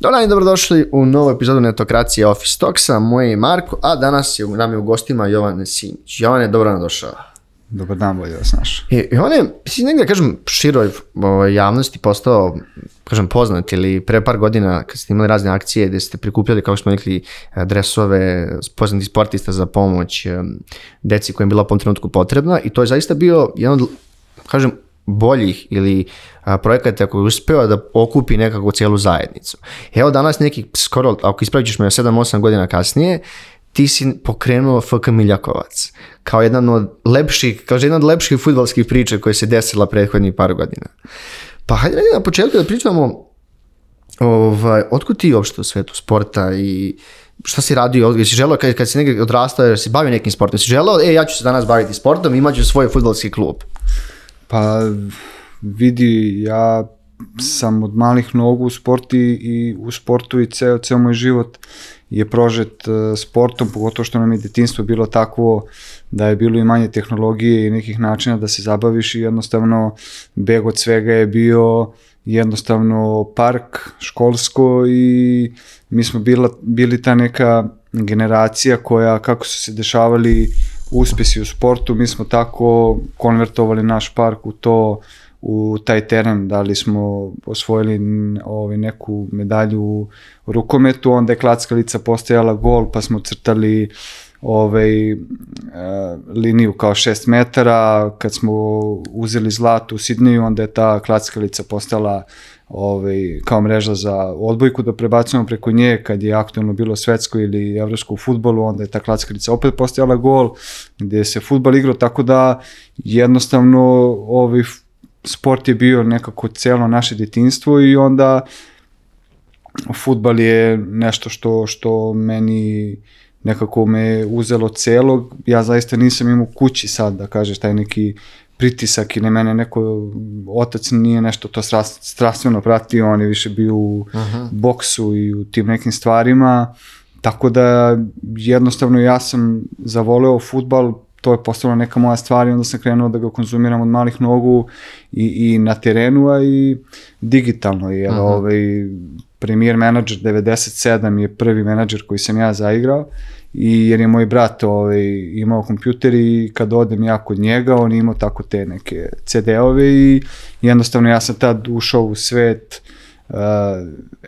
Dobar dan i dobrodošli u novu epizodu Netokracije Office Talksa. Moje je Marko, a danas je u nam je u gostima Jovan Simić. Jovane, dobro nam došao. Dobar dan, bolje vas našao. I, i on je, mislim, negdje, kažem, široj ovaj, javnosti postao, kažem, poznat ili pre par godina kad ste imali razne akcije gde ste prikupljali, kao što smo rekli, dresove poznatih sportista za pomoć em, deci koja je bila u trenutku potrebna i to je zaista bio jedan od, kažem, boljih ili a, projekata koji uspeo da okupi nekako cijelu zajednicu. Evo danas neki, skoro, ako ispravit ćeš me 7-8 godina kasnije, ti si pokrenuo FK Miljakovac kao jedan od lepših, kao jedna od lepših futbalskih priča koje se desila prethodnih par godina. Pa hajde na početku da pričamo ovaj, otkud ti uopšte u svetu sporta i šta si radio, jesi želeo kad, kad si negdje odrastao, jer si bavio nekim sportom, jesi želeo, e, ja ću se danas baviti sportom, imaću svoj futbalski klub. Pa vidi, ja sam od malih nogu u sportu i, i u sportu i ceo, ceo moj život je prožet e, sportom, pogotovo što nam je detinstvo bilo takvo da je bilo i manje tehnologije i nekih načina da se zabaviš i jednostavno beg od svega je bio jednostavno park školsko i mi smo bila, bili ta neka generacija koja kako su se dešavali uspesi u sportu, mi smo tako konvertovali naš park u to u taj teren, da li smo osvojili ovaj, neku medalju u rukometu, onda je klackalica postajala gol, pa smo crtali ovaj, e, liniju kao 6 metara, kad smo uzeli zlato u Sidneju, onda je ta klackalica postala ovaj, kao mreža za odbojku da prebacujemo preko nje kad je aktualno bilo svetsko ili evropsko u futbolu, onda je ta klackalica opet postajala gol, gde se futbal igrao, tako da jednostavno ovaj, sport je bio nekako celo naše detinstvo i onda futbal je nešto što, što meni nekako me uzelo celog. Ja zaista nisam imao kući sad, da kažeš, taj neki pritisak i na mene neko, otac nije nešto to strast, strastveno pratio, on je više bio u Aha. boksu i u tim nekim stvarima, tako da jednostavno ja sam zavoleo futbal, to je postala neka moja stvar i onda sam krenuo da ga konzumiram od malih nogu i, i na terenu, a i digitalno, jer Aha. ovaj, premier menadžer 97 je prvi menadžer koji sam ja zaigrao i jer je moj brat ovaj, imao kompjuter i kad odem ja kod njega, on je imao tako te neke CD-ove i jednostavno ja sam tad ušao u svet uh,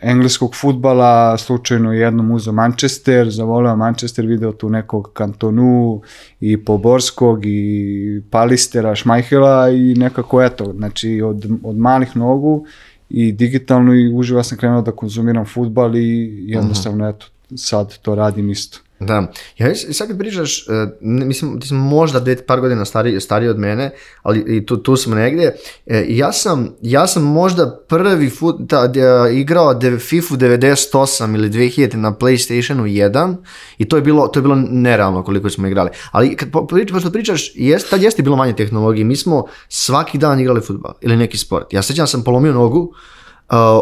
engleskog futbala, slučajno jednom uzeo Manchester, zavoleo Manchester, video tu nekog Kantonu i Poborskog i Palistera, Šmajhela i nekako eto, znači od, od malih nogu i digitalno i uživo sam krenuo da konzumiram futbal i jednostavno eto, sad to radim isto. Da, ja i sad kad pričaš, e, mislim, ti si možda dve, par godina stariji, stariji od mene, ali i tu, tu smo negdje, e, ja sam, ja sam možda prvi fut, da, da, igrao de, FIFA 98 ili 2000 na Playstationu 1 i to je bilo, to je bilo nerealno koliko smo igrali. Ali kad pričaš, pošto pričaš, jest, tad jeste bilo manje tehnologije, mi smo svaki dan igrali futbal ili neki sport. Ja sećam sam polomio nogu, uh,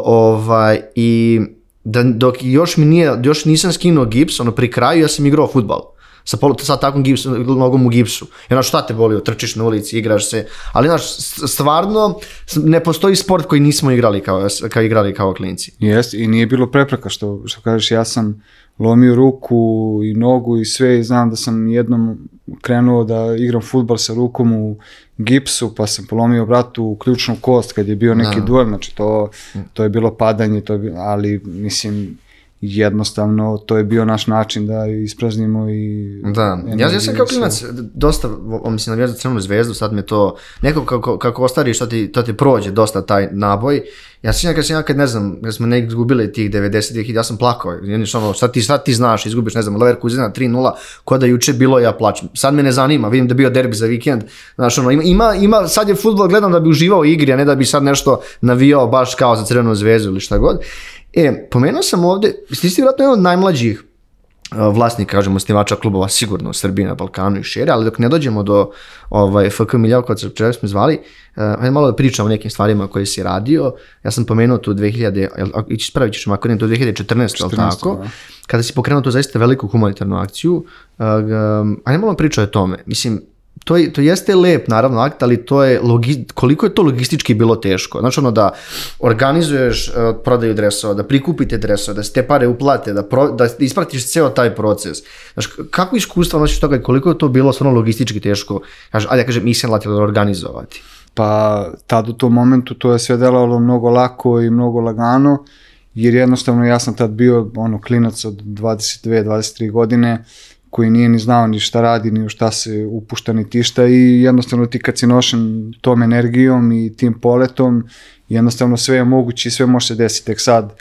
ovaj, i da dok još mi nije, još nisam skinuo gips, ono pri kraju ja sam igrao futbal. Sa, pol, sa takvom gipsu, nogom u gipsu. I ono šta te boli, trčiš na ulici, igraš se. Ali znaš, stvarno ne postoji sport koji nismo igrali kao, kao igrali kao klinci. Jeste, i nije bilo prepreka, što, što kažeš, ja sam lomio ruku i nogu i sve i znam da sam jednom krenuo da igram futbal sa rukom u gipsu, pa sam polomio bratu u ključnu kost kad je bio neki Da. duel, znači to, to je bilo padanje, to je bilo, ali mislim, jednostavno to je bio naš način da ispraznimo i Da, ja, ja sam kao klinac dosta, mislim, navijao za crvenu zvezdu, sad me to, neko kako, kako ostariš, to ti, to ti prođe dosta taj naboj. Ja se sjećam kad sam ja, kad ne znam, kad smo negdje izgubili tih 90-ih, ja sam plakao, jedni što ono, šta ti, šta ti znaš, izgubiš, ne znam, Leverkusena 3-0, ko da juče bilo, ja plačem. Sad me ne zanima, vidim da je bio derbi za vikend, znaš, ono, ima, ima, sad je futbol gledam da bi uživao u igri, a ne da bi sad nešto navijao baš kao za crvenu zvezdu ili šta god. E, pomenuo sam ovde, ti si vjerojatno jedan od najmlađih uh, vlasnik, kažemo, osnivača klubova sigurno u Srbiji, na Balkanu i šire, ali dok ne dođemo do ovaj, FK Miljavkovaca, čega smo zvali, uh, malo da pričamo o nekim stvarima koje si radio. Ja sam pomenuo tu 2000, jel, a- ići spravit ćeš ako ne, to 2014, ali 14, tako? da. Kada si pokrenuo tu zaista veliku humanitarnu akciju, uh, ajde malo pričaj o tome. Mislim, to, je, to jeste lep, naravno, akt, ali to je, logi, koliko je to logistički bilo teško. Znači, ono da organizuješ uh, prodaju dresova, da prikupite dresove, da se te pare uplate, da, pro, da ispratiš ceo taj proces. Znači, kako iskustvo nosiš toga i koliko je to bilo stvarno logistički teško, kaže, ajde ja kažem, mislim, organizovati? Pa tad u tom momentu to je sve delovalo mnogo lako i mnogo lagano, jer jednostavno ja sam tad bio ono klinac od 22-23 godine, koji nije ni znao ni šta radi, ni u šta se upušta, ni tišta i jednostavno ti kad si nošen tom energijom i tim poletom, jednostavno sve je moguće i sve može se desiti. Tek sad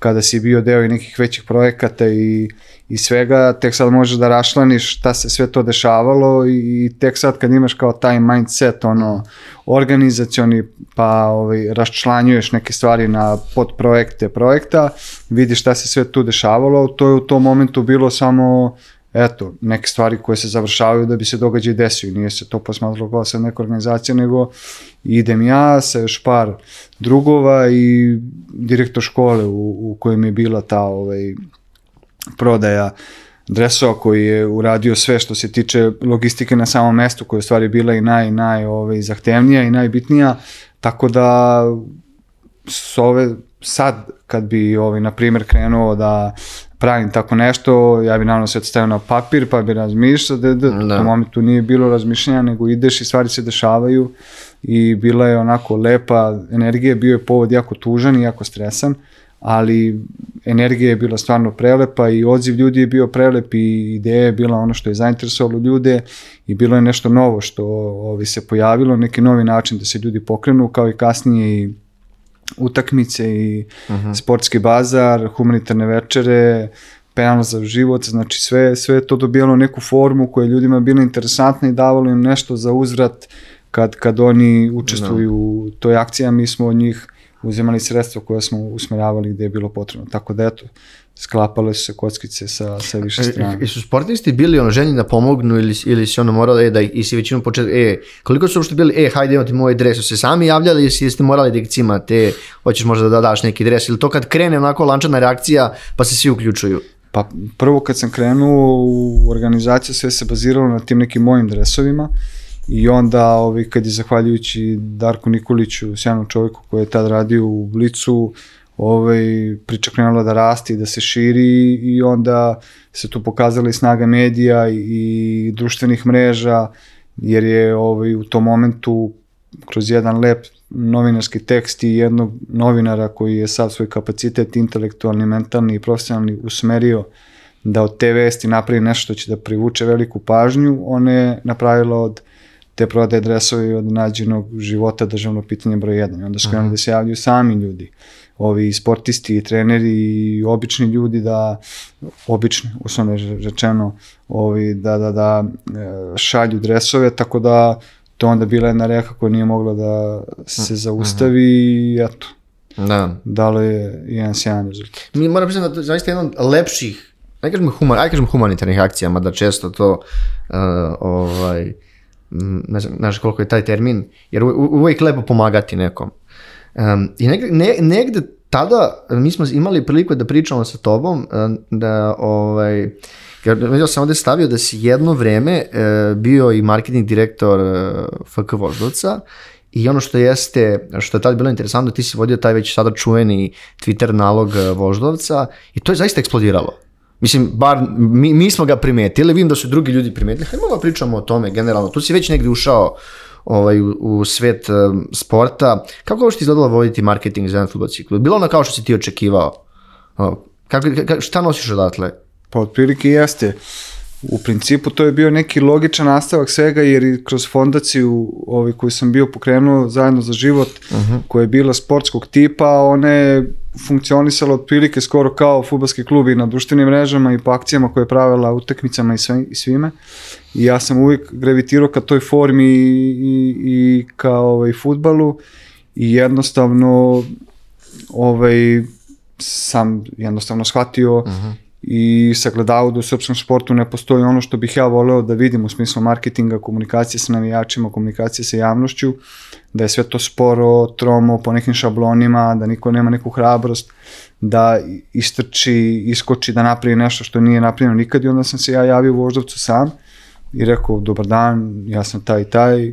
kada si bio deo i nekih većih projekata i, i svega, tek sad možeš da rašlaniš šta se sve to dešavalo i, tek sad kad imaš kao taj mindset, ono, organizacioni, pa ovaj, raščlanjuješ neke stvari na podprojekte projekta, vidiš šta se sve tu dešavalo, to je u tom momentu bilo samo eto, neke stvari koje se završavaju da bi se događaj desio. Nije se to posmatralo kao sad neka organizacija, nego idem ja sa još par drugova i direktor škole u, u kojem je bila ta ovaj, prodaja dresova koji je uradio sve što se tiče logistike na samom mestu koja je stvari bila i naj, naj ovaj, zahtevnija i najbitnija, tako da s ove sad kad bi ovaj, na primjer krenuo da pravim tako nešto, ja bi naravno sve stavio na papir, pa bi razmišljao, da, da, da. u momentu nije bilo razmišljanja, nego ideš i stvari se dešavaju i bila je onako lepa energija, bio je povod jako tužan i jako stresan, ali energija je bila stvarno prelepa i odziv ljudi je bio prelep i ideja je bila ono što je zainteresovalo ljude i bilo je nešto novo što ovi, se pojavilo, neki novi način da se ljudi pokrenu, kao i kasnije i utakmice i uh mhm. -huh. sportski bazar, humanitarne večere, penal za život, znači sve, sve to dobijalo neku formu koja je ljudima bila interesantna i davalo im nešto za uzvrat kad, kad oni učestvuju no. u toj akciji, a mi smo od njih uzemali sredstva koje smo usmeravali gde je bilo potrebno. Tako da eto, sklapale su se kockice sa, sa više strana. I su sportisti bili ono ženi da pomognu ili, ili si ono morali e, da i si većinu početi, e, koliko su uopšte bili, e, hajde imati moj dres, su se sami javljali ili jeste morali da ih cimate, hoćeš možda da daš neki dres ili to kad krene onako lančana reakcija pa se svi uključuju? Pa prvo kad sam krenuo u organizaciju sve se baziralo na tim nekim mojim dresovima i onda ovaj, kad je zahvaljujući Darku Nikoliću, sjajnom čovjeku koji je tad radio u Blicu, ovaj, priča krenula da rasti, da se širi i onda se tu pokazala i snaga medija i, i društvenih mreža, jer je ovaj, u tom momentu kroz jedan lep novinarski tekst i jednog novinara koji je sad svoj kapacitet intelektualni, mentalni i profesionalni usmerio da od te vesti napravi nešto što će da privuče veliku pažnju, ona je napravila od te prodaje dresova i od nađenog života državno pitanje broj 1. I onda su krenuli da se javljaju sami ljudi ovi sportisti i treneri i obični ljudi da obični uslovno rečeno ovi da da da e, šalju dresove tako da to onda bila jedna reka koja nije mogla da se mhm. zaustavi i eto da. dalo je jedan sjajan rezultat. Mi moram priznati da je zaista jedan od lepših, ne kažem, human, aj kažem humanitarnih akcija, mada često to uh, ovaj, ne znam, znaš koliko je taj termin, jer uvijek lepo pomagati nekom. Um, I negde, ne, negde tada mi smo imali priliku da pričamo sa tobom da ovaj jer sam ovde stavio da si jedno vreme e, bio i marketing direktor e, FK Voždovca i ono što jeste, što je tada bilo interesantno, ti si vodio taj već sada čuveni Twitter nalog e, Voždovca i to je zaista eksplodiralo. Mislim, bar mi, mi smo ga primetili, vidim da su drugi ljudi primetili, hajde malo pričamo o tome generalno, tu si već negdje ušao ovaj, u, u svet um, sporta. Kako ovo što izgledalo voditi marketing za jedan futbolski klub? Bilo ono kao što si ti očekivao? Kako, kako, šta nosiš odatle? Pa otprilike jeste. U principu to je bio neki logičan nastavak svega jer i kroz fondaciju ovaj, koju sam bio pokrenuo zajedno za život uh mhm. -huh. koja je bila sportskog tipa, ona je funkcionisala otprilike skoro kao futbalski klub i na društvenim mrežama i po akcijama koje je pravila utakmicama i, sve, i svime. I ja sam uvijek gravitirao ka toj formi i, i, i ka ovaj, futbalu i jednostavno ovaj, sam jednostavno shvatio uh mhm. -huh i sagledavao da u srpskom sportu ne postoji ono što bih ja voleo da vidim u smislu marketinga, komunikacije sa navijačima, komunikacije sa javnošću, da je sve to sporo, tromo, po nekim šablonima, da niko nema neku hrabrost, da istrči, iskoči, da napravi nešto što nije napravljeno nikad i onda sam se ja javio u Voždovcu sam, i rekao, dobar dan, ja sam taj i taj,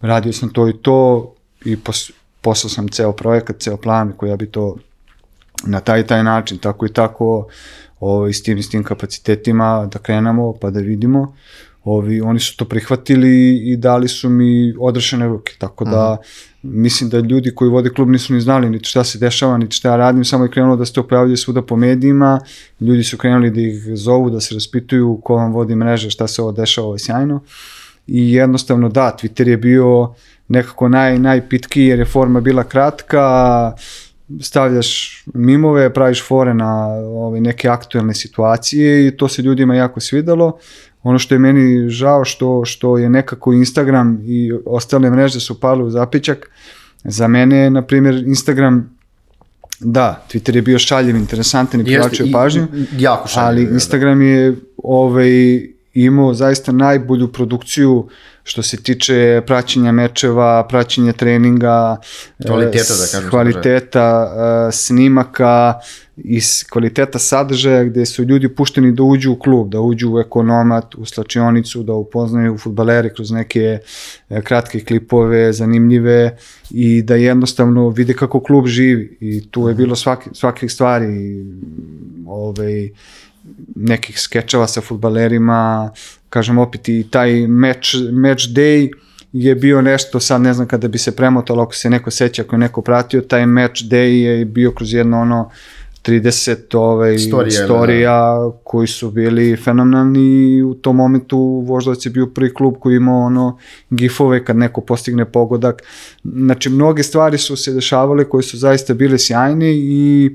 radio sam to i to i pos, poslao sam ceo projekat, ceo plan koji ja bi to na taj taj način, tako i tako, ovaj, s tim s tim kapacitetima da krenemo pa da vidimo. Ovi, oni su to prihvatili i dali su mi odrešene ruke, tako da mm. mislim da ljudi koji vode klub nisu ni znali niti šta se dešava, niti šta ja radim, samo je krenulo da se to pojavljuje svuda po medijima, ljudi su krenuli da ih zovu, da se raspituju ko vam vodi mreže, šta se ovo dešava, ovo je sjajno. I jednostavno da, Twitter je bio nekako naj, najpitki jer je forma bila kratka, stavljaš mimove, praviš fore na ove, neke aktuelne situacije i to se ljudima jako svidalo. Ono što je meni žao što, što je nekako Instagram i ostale mreže su pale u zapičak, za mene je, na primjer, Instagram Da, Twitter je bio šaljiv, interesantan i privlačio pažnju. Jako šaljiv. Ali da. Instagram je ovaj, imao zaista najbolju produkciju što se tiče praćenja mečeva, praćenja treninga, kvaliteta, da kažem, kvaliteta snimaka i kvaliteta sadržaja gde su ljudi pušteni da uđu u klub, da uđu u ekonomat, u slačionicu, da upoznaju futbalere kroz neke e, kratke klipove, zanimljive i da jednostavno vide kako klub živi i tu je mhm. bilo svaki, svakih stvari ovaj, nekih skečeva sa futbalerima, kažem opet i taj match, match day je bio nešto, sad ne znam kada bi se premotalo, ako se neko seća, ako je neko pratio, taj match day je bio kroz jedno ono 30 ovaj, storija, storija da. koji su bili fenomenalni u tom momentu Voždovac je bio prvi klub koji imao ono gifove kad neko postigne pogodak. Znači, mnoge stvari su se dešavale koje su zaista bile sjajne i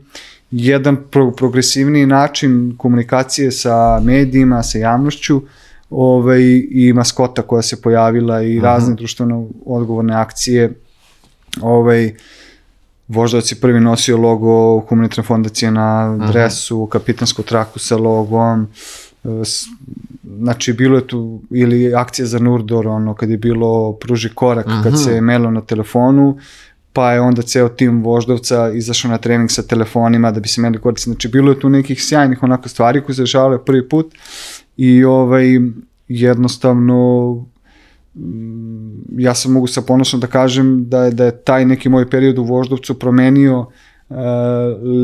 jedan pro progresivniji način komunikacije sa medijima, sa javnošću ovaj, i maskota koja se pojavila i uh mhm. -huh. razne društveno odgovorne akcije. Ovaj, Voždovac je prvi nosio logo humanitarne fondacije na mhm. dresu, uh -huh. kapitansku traku sa logom, znači bilo je tu ili akcija za Nurdor, ono kad je bilo pruži korak, uh -huh. kad mhm. se melo na telefonu, pa je onda ceo tim voždovca izašao na trening sa telefonima da bi se meni koristili. Znači, bilo je tu nekih sjajnih onako stvari koje se dešavale prvi put i ovaj, jednostavno mm, ja sam mogu sa ponosom da kažem da je, da je taj neki moj period u Voždovcu promenio uh,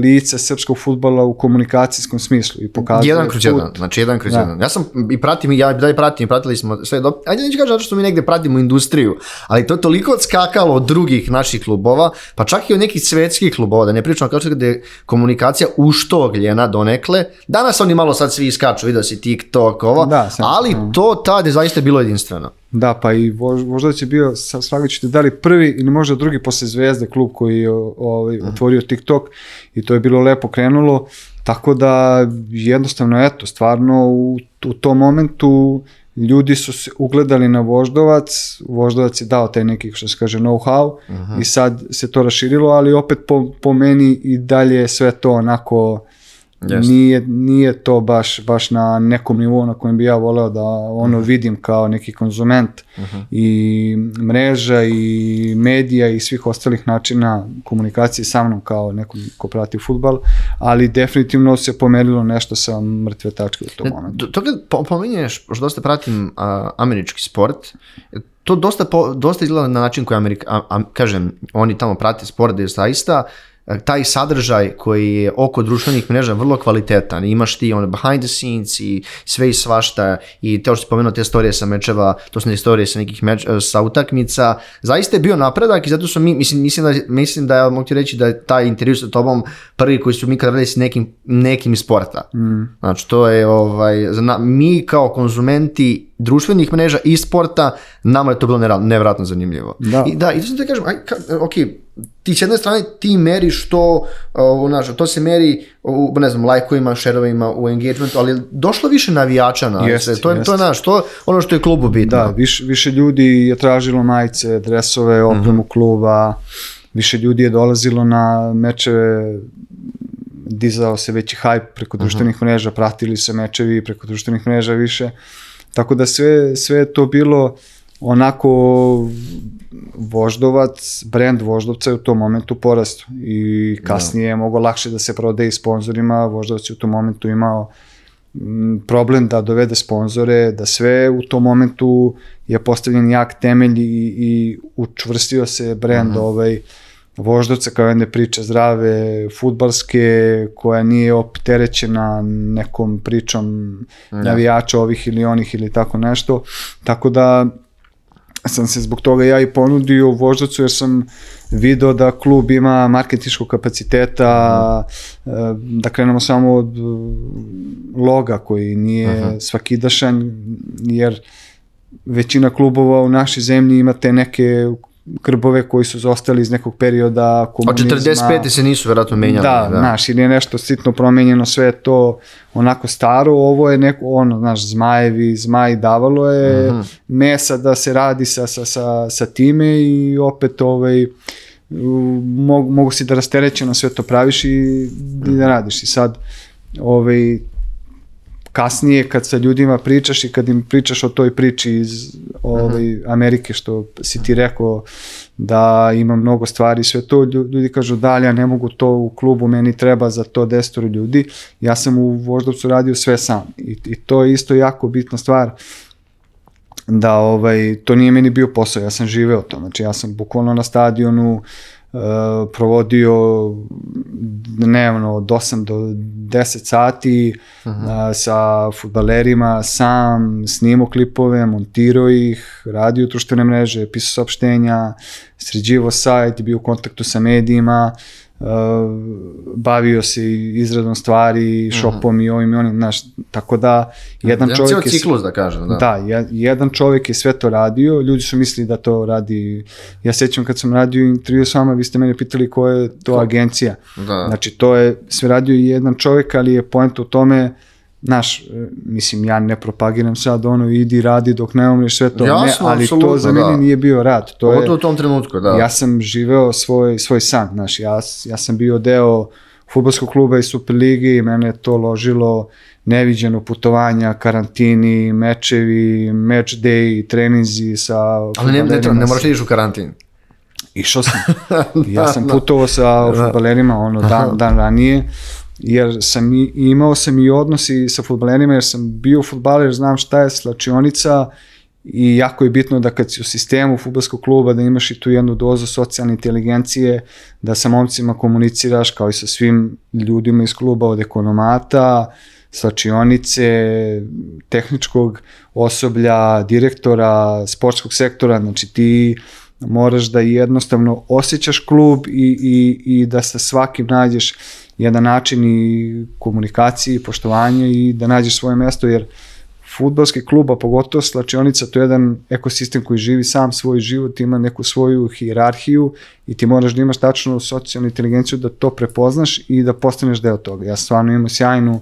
lice srpskog futbala u komunikacijskom smislu i pokazuje jedan kroz jedan, znači jedan kroz da. jedan. Ja sam i pratim ja dalje pratim, pratili smo sve do ajde neću kažem zato što mi negde pratimo industriju, ali to je toliko odskakalo od drugih naših klubova, pa čak i od nekih svetskih klubova, da ne pričamo kao što je komunikacija uštogljena donekle. Danas oni malo sad svi iskaču, video si TikTok, ovo, da, sam, ali sam. to tad je zaista bilo jedinstveno. Da, pa i Voždovac je bio, slagaću da li prvi ili možda drugi posle Zvezde klub koji je ovaj, otvorio TikTok i to je bilo lepo krenulo, tako da jednostavno, eto, stvarno u, u tom momentu ljudi su se ugledali na Voždovac, Voždovac je dao taj neki, što se kaže, know-how i sad se to raširilo, ali opet po, po meni i dalje sve to onako Yes. Nije, nije to baš, baš na nekom nivou na kojem bi ja voleo da ono mm -hmm. vidim kao neki konzument mm -hmm. i mreža i medija i svih ostalih načina komunikacije sa mnom kao nekom ko prati futbal, ali definitivno se pomerilo nešto sa mrtve tačke u tom momentu. To kad pominješ, što dosta pratim a, američki sport, to dosta, po, dosta izgleda na način koji Amerika, a, a, kažem, oni tamo prate sport da je zaista taj sadržaj koji je oko društvenih mreža vrlo kvalitetan. Imaš ti on behind the scenes i sve i svašta i te što si pomenuo te storije sa mečeva, to su istorije sa nekih meč, sa utakmica. Zaista je bio napredak i zato su mi, mislim, mislim da, mislim da ja mogu ti reći da je taj intervju sa tobom prvi koji su mi kad radili s nekim, nekim sporta. Mm. Znači to je ovaj, zna, mi kao konzumenti društvenih mreža i sporta, nama je to bilo nevratno zanimljivo. Da. I da, i to sam te kažem, aj, ka, ok, ti s jedne strane ti meriš to, uh, znaš, to se meri u, ne znam, lajkovima, šerovima, u engagementu, ali došlo više navijača na jest, se, to je, jest. to je naš, to ono što je klubu bitno. Da, više, više ljudi je tražilo majice, dresove, opremu mm -hmm. kluba, više ljudi je dolazilo na mečeve dizao se veći hype preko mhm. društvenih uh -huh. mreža, pratili se mečevi preko društvenih mreža više. Tako da sve, sve je to bilo onako Voždovac, brand Voždovca je u tom momentu porastu i kasnije je mogo lakše da se prodaje i sponsorima, Voždovac je u tom momentu imao m, problem da dovede sponzore, da sve u tom momentu je postavljen jak temelj i, i učvrstio se brend Mhm. ovaj, voždovca kao jedne priče zdrave, futbalske, koja nije opterećena nekom pričom navijača ovih ili onih ili tako nešto. Tako da sam se zbog toga ja i ponudio voždovcu jer sam video da klub ima marketinškog kapaciteta, e, da krenemo samo od e, loga koji nije svakidašan, jer većina klubova u našoj zemlji ima te neke krbove koji su zostali iz nekog perioda Od komunizma. 45. se nisu verovatno menjali. Da, znaš, ili je nešto sitno promenjeno, sve to onako staro, ovo je neko, ono, znaš, zmajevi, zmaj davalo je Mhm. mesa da se radi sa, sa, sa, sa time i opet ovaj, mogu, mogu si da rasterećeno sve to praviš i, i da radiš. I sad, ovaj, kasnije kad sa ljudima pričaš i kad im pričaš o toj priči iz ovaj, Amerike što si ti rekao da ima mnogo stvari sve to lju- ljudi kažu da ja ne mogu to u klubu meni treba za to desetoro ljudi. Ja sam u Voždovcu radio sve sam i, i to je isto jako bitna stvar da ovaj, to nije meni bio posao, ja sam živeo to, znači ja sam bukvalno na stadionu uh, provodio dnevno od 8 do 10 sati uh, sa futbalerima, sam snimao klipove, montirao ih, radio društvene mreže, pisao saopštenja, sređivao sajt, bio u kontaktu sa medijima, uh, bavio se i izradom stvari, shopom i ovim i onim, znaš, tako da jedan Jedan čovjek je... ciklus da kažem, da. Da, je- jedan čovjek je sve to radio, ljudi su mislili da to radi, ja sećam kad sam radio intervju s vama, vi ste mene pitali koja je to agencija. Da. Znači to je sve radio jedan čovjek, ali je poenta u tome, znaš, e, mislim ja ne propagiram sad ono idi radi dok ne umreš sve to, Jasno, ne, ali to za mene da. nije bio rad. To je, Pogotovo u tom trenutku, da. ja sam živeo svoj, svoj san, znaš, ja, ja sam bio deo futbolskog kluba i Superligi i mene to ložilo neviđeno putovanja, karantini, mečevi, match day, treninzi sa Ali ne, ne, ne moraš da ideš u karantin. Išao sam. Ja sam putovao sa futbalerima ono dan, dan ranije, jer sam i, imao sam i odnos i sa futbalerima, jer sam bio futbaler, znam šta je slačionica i jako je bitno da kad si u sistemu futbolskog kluba da imaš i tu jednu dozu socijalne inteligencije, da sa momcima komuniciraš kao i sa svim ljudima iz kluba od ekonomata, slačionice, tehničkog osoblja, direktora, sportskog sektora, znači ti moraš da jednostavno osjećaš klub i, i, i da sa svakim nađeš jedan način i komunikacije i poštovanja i da nađeš svoje mesto, jer futbalski klub, a pogotovo slačionica, to je jedan ekosistem koji živi sam svoj život, ima neku svoju hijerarhiju i ti moraš da imaš tačnu socijalnu inteligenciju da to prepoznaš i da postaneš deo toga. Ja stvarno imam sjajnu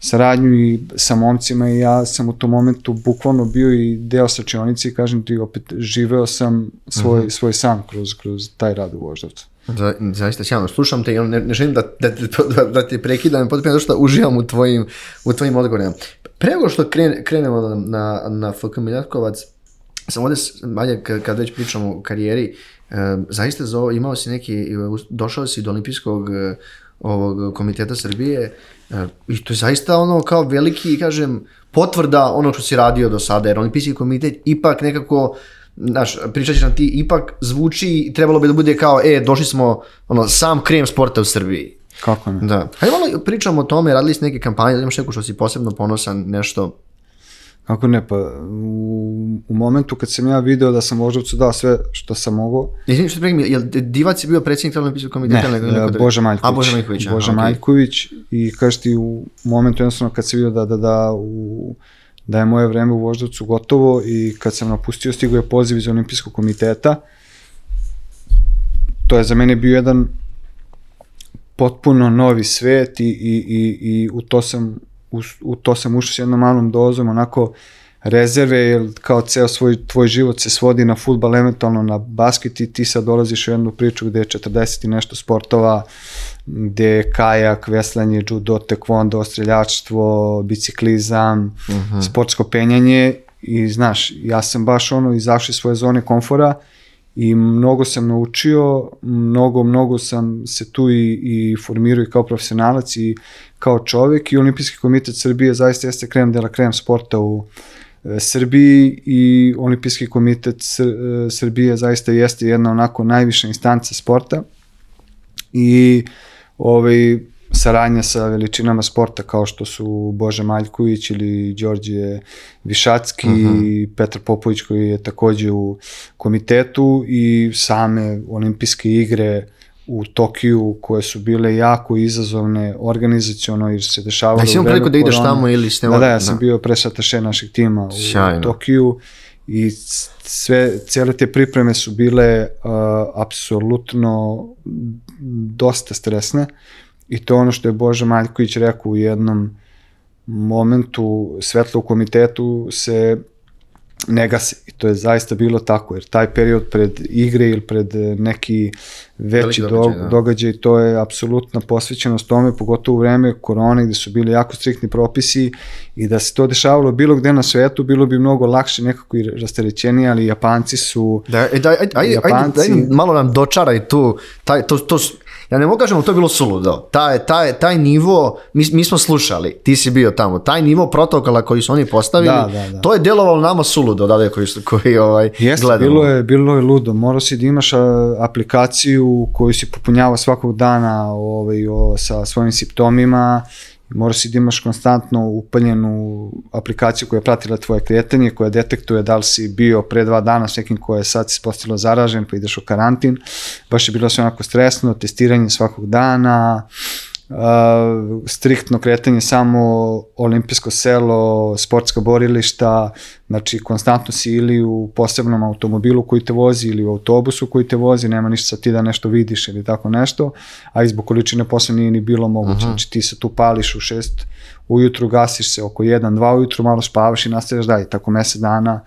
saradnju i sa momcima i ja sam u tom momentu bukvalno bio i deo slačionice i kažem ti opet živeo sam svoj, Mhm. svoj san kroz, kroz taj rad u Voždovcu. Za, zaista sjajno, slušam te i ne, ne želim da, da, da, da te prekidam, potpuno zato što uživam u tvojim, u tvojim odgovorima. Pre nego što kren, krenemo na, na, na FK Miljatkovac, sam ovde, ajde, kad, već pričamo o karijeri, e, zaista za ovo, imao si neki, došao si do olimpijskog e, ovog komiteta Srbije e, i to je zaista ono kao veliki, kažem, potvrda ono što si radio do sada, jer olimpijski komitet ipak nekako znaš, pričat ćeš nam ti, ipak zvuči, trebalo bi da bude kao, e, došli smo, ono, sam krem sporta u Srbiji. Kako ne? Da. Hajde malo pričamo o tome, radili ste neke kampanje, da imaš neku što si posebno ponosan, nešto. Kako ne, pa u, u momentu kad sam ja video da sam Voždovcu dao sve što sam mogao, Izvini što te prekinem, jel Divac je bio predsjednik olimpijskog ne, komiteta? nego neko e, drugi? Boža Maljković. A, Boža Maljković, Boža okej. Maljković i kažeš ti u momentu jednostavno kad se vidio da, da, da, u, da je moje vreme u Voždovcu gotovo i kad sam napustio stigao je poziv iz olimpijskog komiteta, to je za mene bio jedan potpuno novi svet i, i, i, i u, to sam, u, u to sam ušao s jednom malom dozom, onako rezerve, jer kao ceo svoj, tvoj život se svodi na futbal, eventualno na basket i ti sad dolaziš u jednu priču gde je 40 i nešto sportova, gde je kajak, veslanje, judo, tekvondo, streljačstvo, biciklizam, uh -huh. sportsko penjanje i znaš, ja sam baš ono izašao iz svoje zone komfora i mnogo sam naučio, mnogo, mnogo sam se tu i, i formirao i kao profesionalac i kao čovek i Olimpijski komitet Srbije zaista jeste krem de la krem sporta u Srbiji i Olimpijski komitet Sr e, Srbije zaista jeste jedna onako najviša instanca sporta i ovaj, saradnja sa veličinama sporta kao što su Bože Maljković ili Đorđe Višacki uh mhm. -huh. Petar Popović koji je takođe u komitetu i same olimpijske igre u Tokiju koje su bile jako izazovne organizaciono jer se dešavalo u vreme priliku da ideš tamo ili ste... Da, da, ja sam da. bio presataše našeg tima u Sjajno. Tokiju i sve, cijele te pripreme su bile uh, apsolutno dosta stresne i to ono što je Boža Maljković rekao u jednom momentu svetlo u komitetu se ne gase. I to je zaista bilo tako, jer taj period pred igre ili pred neki veći događaj, da. događaj to je apsolutna posvećenost tome, pogotovo u vreme korone gde su bili jako striktni propisi i da se to dešavalo bilo gde na svetu, bilo bi mnogo lakše, nekako i rasterećenije, ali Japanci su... Da, e, da, ajde, ajde, Japanci, ajde, ajde, malo nam dočaraj tu, taj, to, to, ja ne mogu kažem, to je bilo suludo. Taj, taj, taj nivo, mi, mi smo slušali, ti si bio tamo, taj nivo protokola koji su oni postavili, da, da, da. to je delovalo nama suludo, da koji, koji ovaj, Jeste, gledamo. Bilo je, bilo je ludo, morao si da imaš aplikaciju koju si popunjava svakog dana ovaj, o, sa svojim simptomima, Mora si da imaš konstantno upaljenu aplikaciju koja je pratila tvoje kretanje, koja detektuje da li si bio pre dva dana s nekim ko je sad se postilo zaražen pa ideš u karantin. Baš je bilo sve onako stresno, testiranje svakog dana, uh, striktno kretanje samo olimpijsko selo, sportska borilišta, znači konstantno si ili u posebnom automobilu koji te vozi ili u autobusu koji te vozi, nema ništa sa ti da nešto vidiš ili tako nešto, a i zbog količine posle nije ni bilo moguće, Aha. znači ti se tu pališ u šest ujutru, gasiš se oko 1-2 ujutru, malo spavaš i nastavljaš dalje, tako mesec dana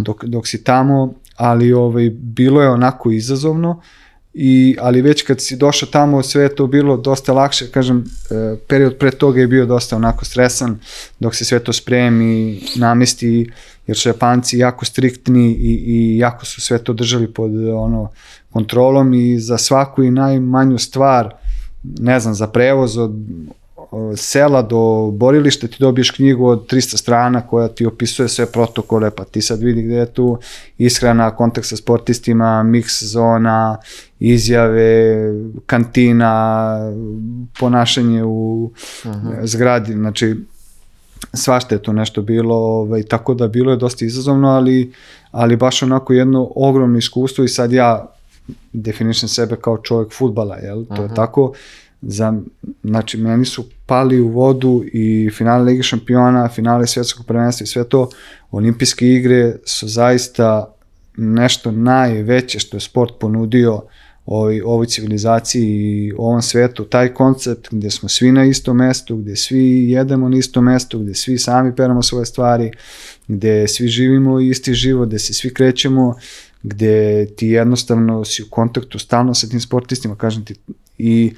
dok, dok si tamo, ali ovaj, bilo je onako izazovno, uh, I, ali već kad si došao tamo sve je to bilo dosta lakše, kažem, e, period pre toga je bio dosta onako stresan, dok se sve to spremi, namesti, jer su Japanci jako striktni i, i jako su sve to držali pod ono kontrolom. I za svaku i najmanju stvar, ne znam, za prevoz od sela do borilišta ti dobiješ knjigu od 300 strana koja ti opisuje sve protokole, pa ti sad vidi gde je tu ishrana, kontakt sa sportistima, mix zona, izjave, kantina, ponašanje u mhm. zgradi, znači svašta je to nešto bilo, ovaj, tako da bilo je dosta izazovno, ali, ali baš onako jedno ogromno iskustvo i sad ja definišem sebe kao čovjek futbala, jel? To uh -huh. je mhm. tako za, znači meni su pali u vodu i finale Lige šampiona, finale svjetskog prvenstva i sve to, olimpijske igre su zaista nešto najveće što je sport ponudio ovoj, ovoj civilizaciji i ovom svetu, taj koncept gde smo svi na istom mestu, gde svi jedemo na istom mestu, gde svi sami peramo svoje stvari, gde svi živimo isti život, gde se svi krećemo, gde ti jednostavno si u kontaktu stalno sa tim sportistima, kažem ti, i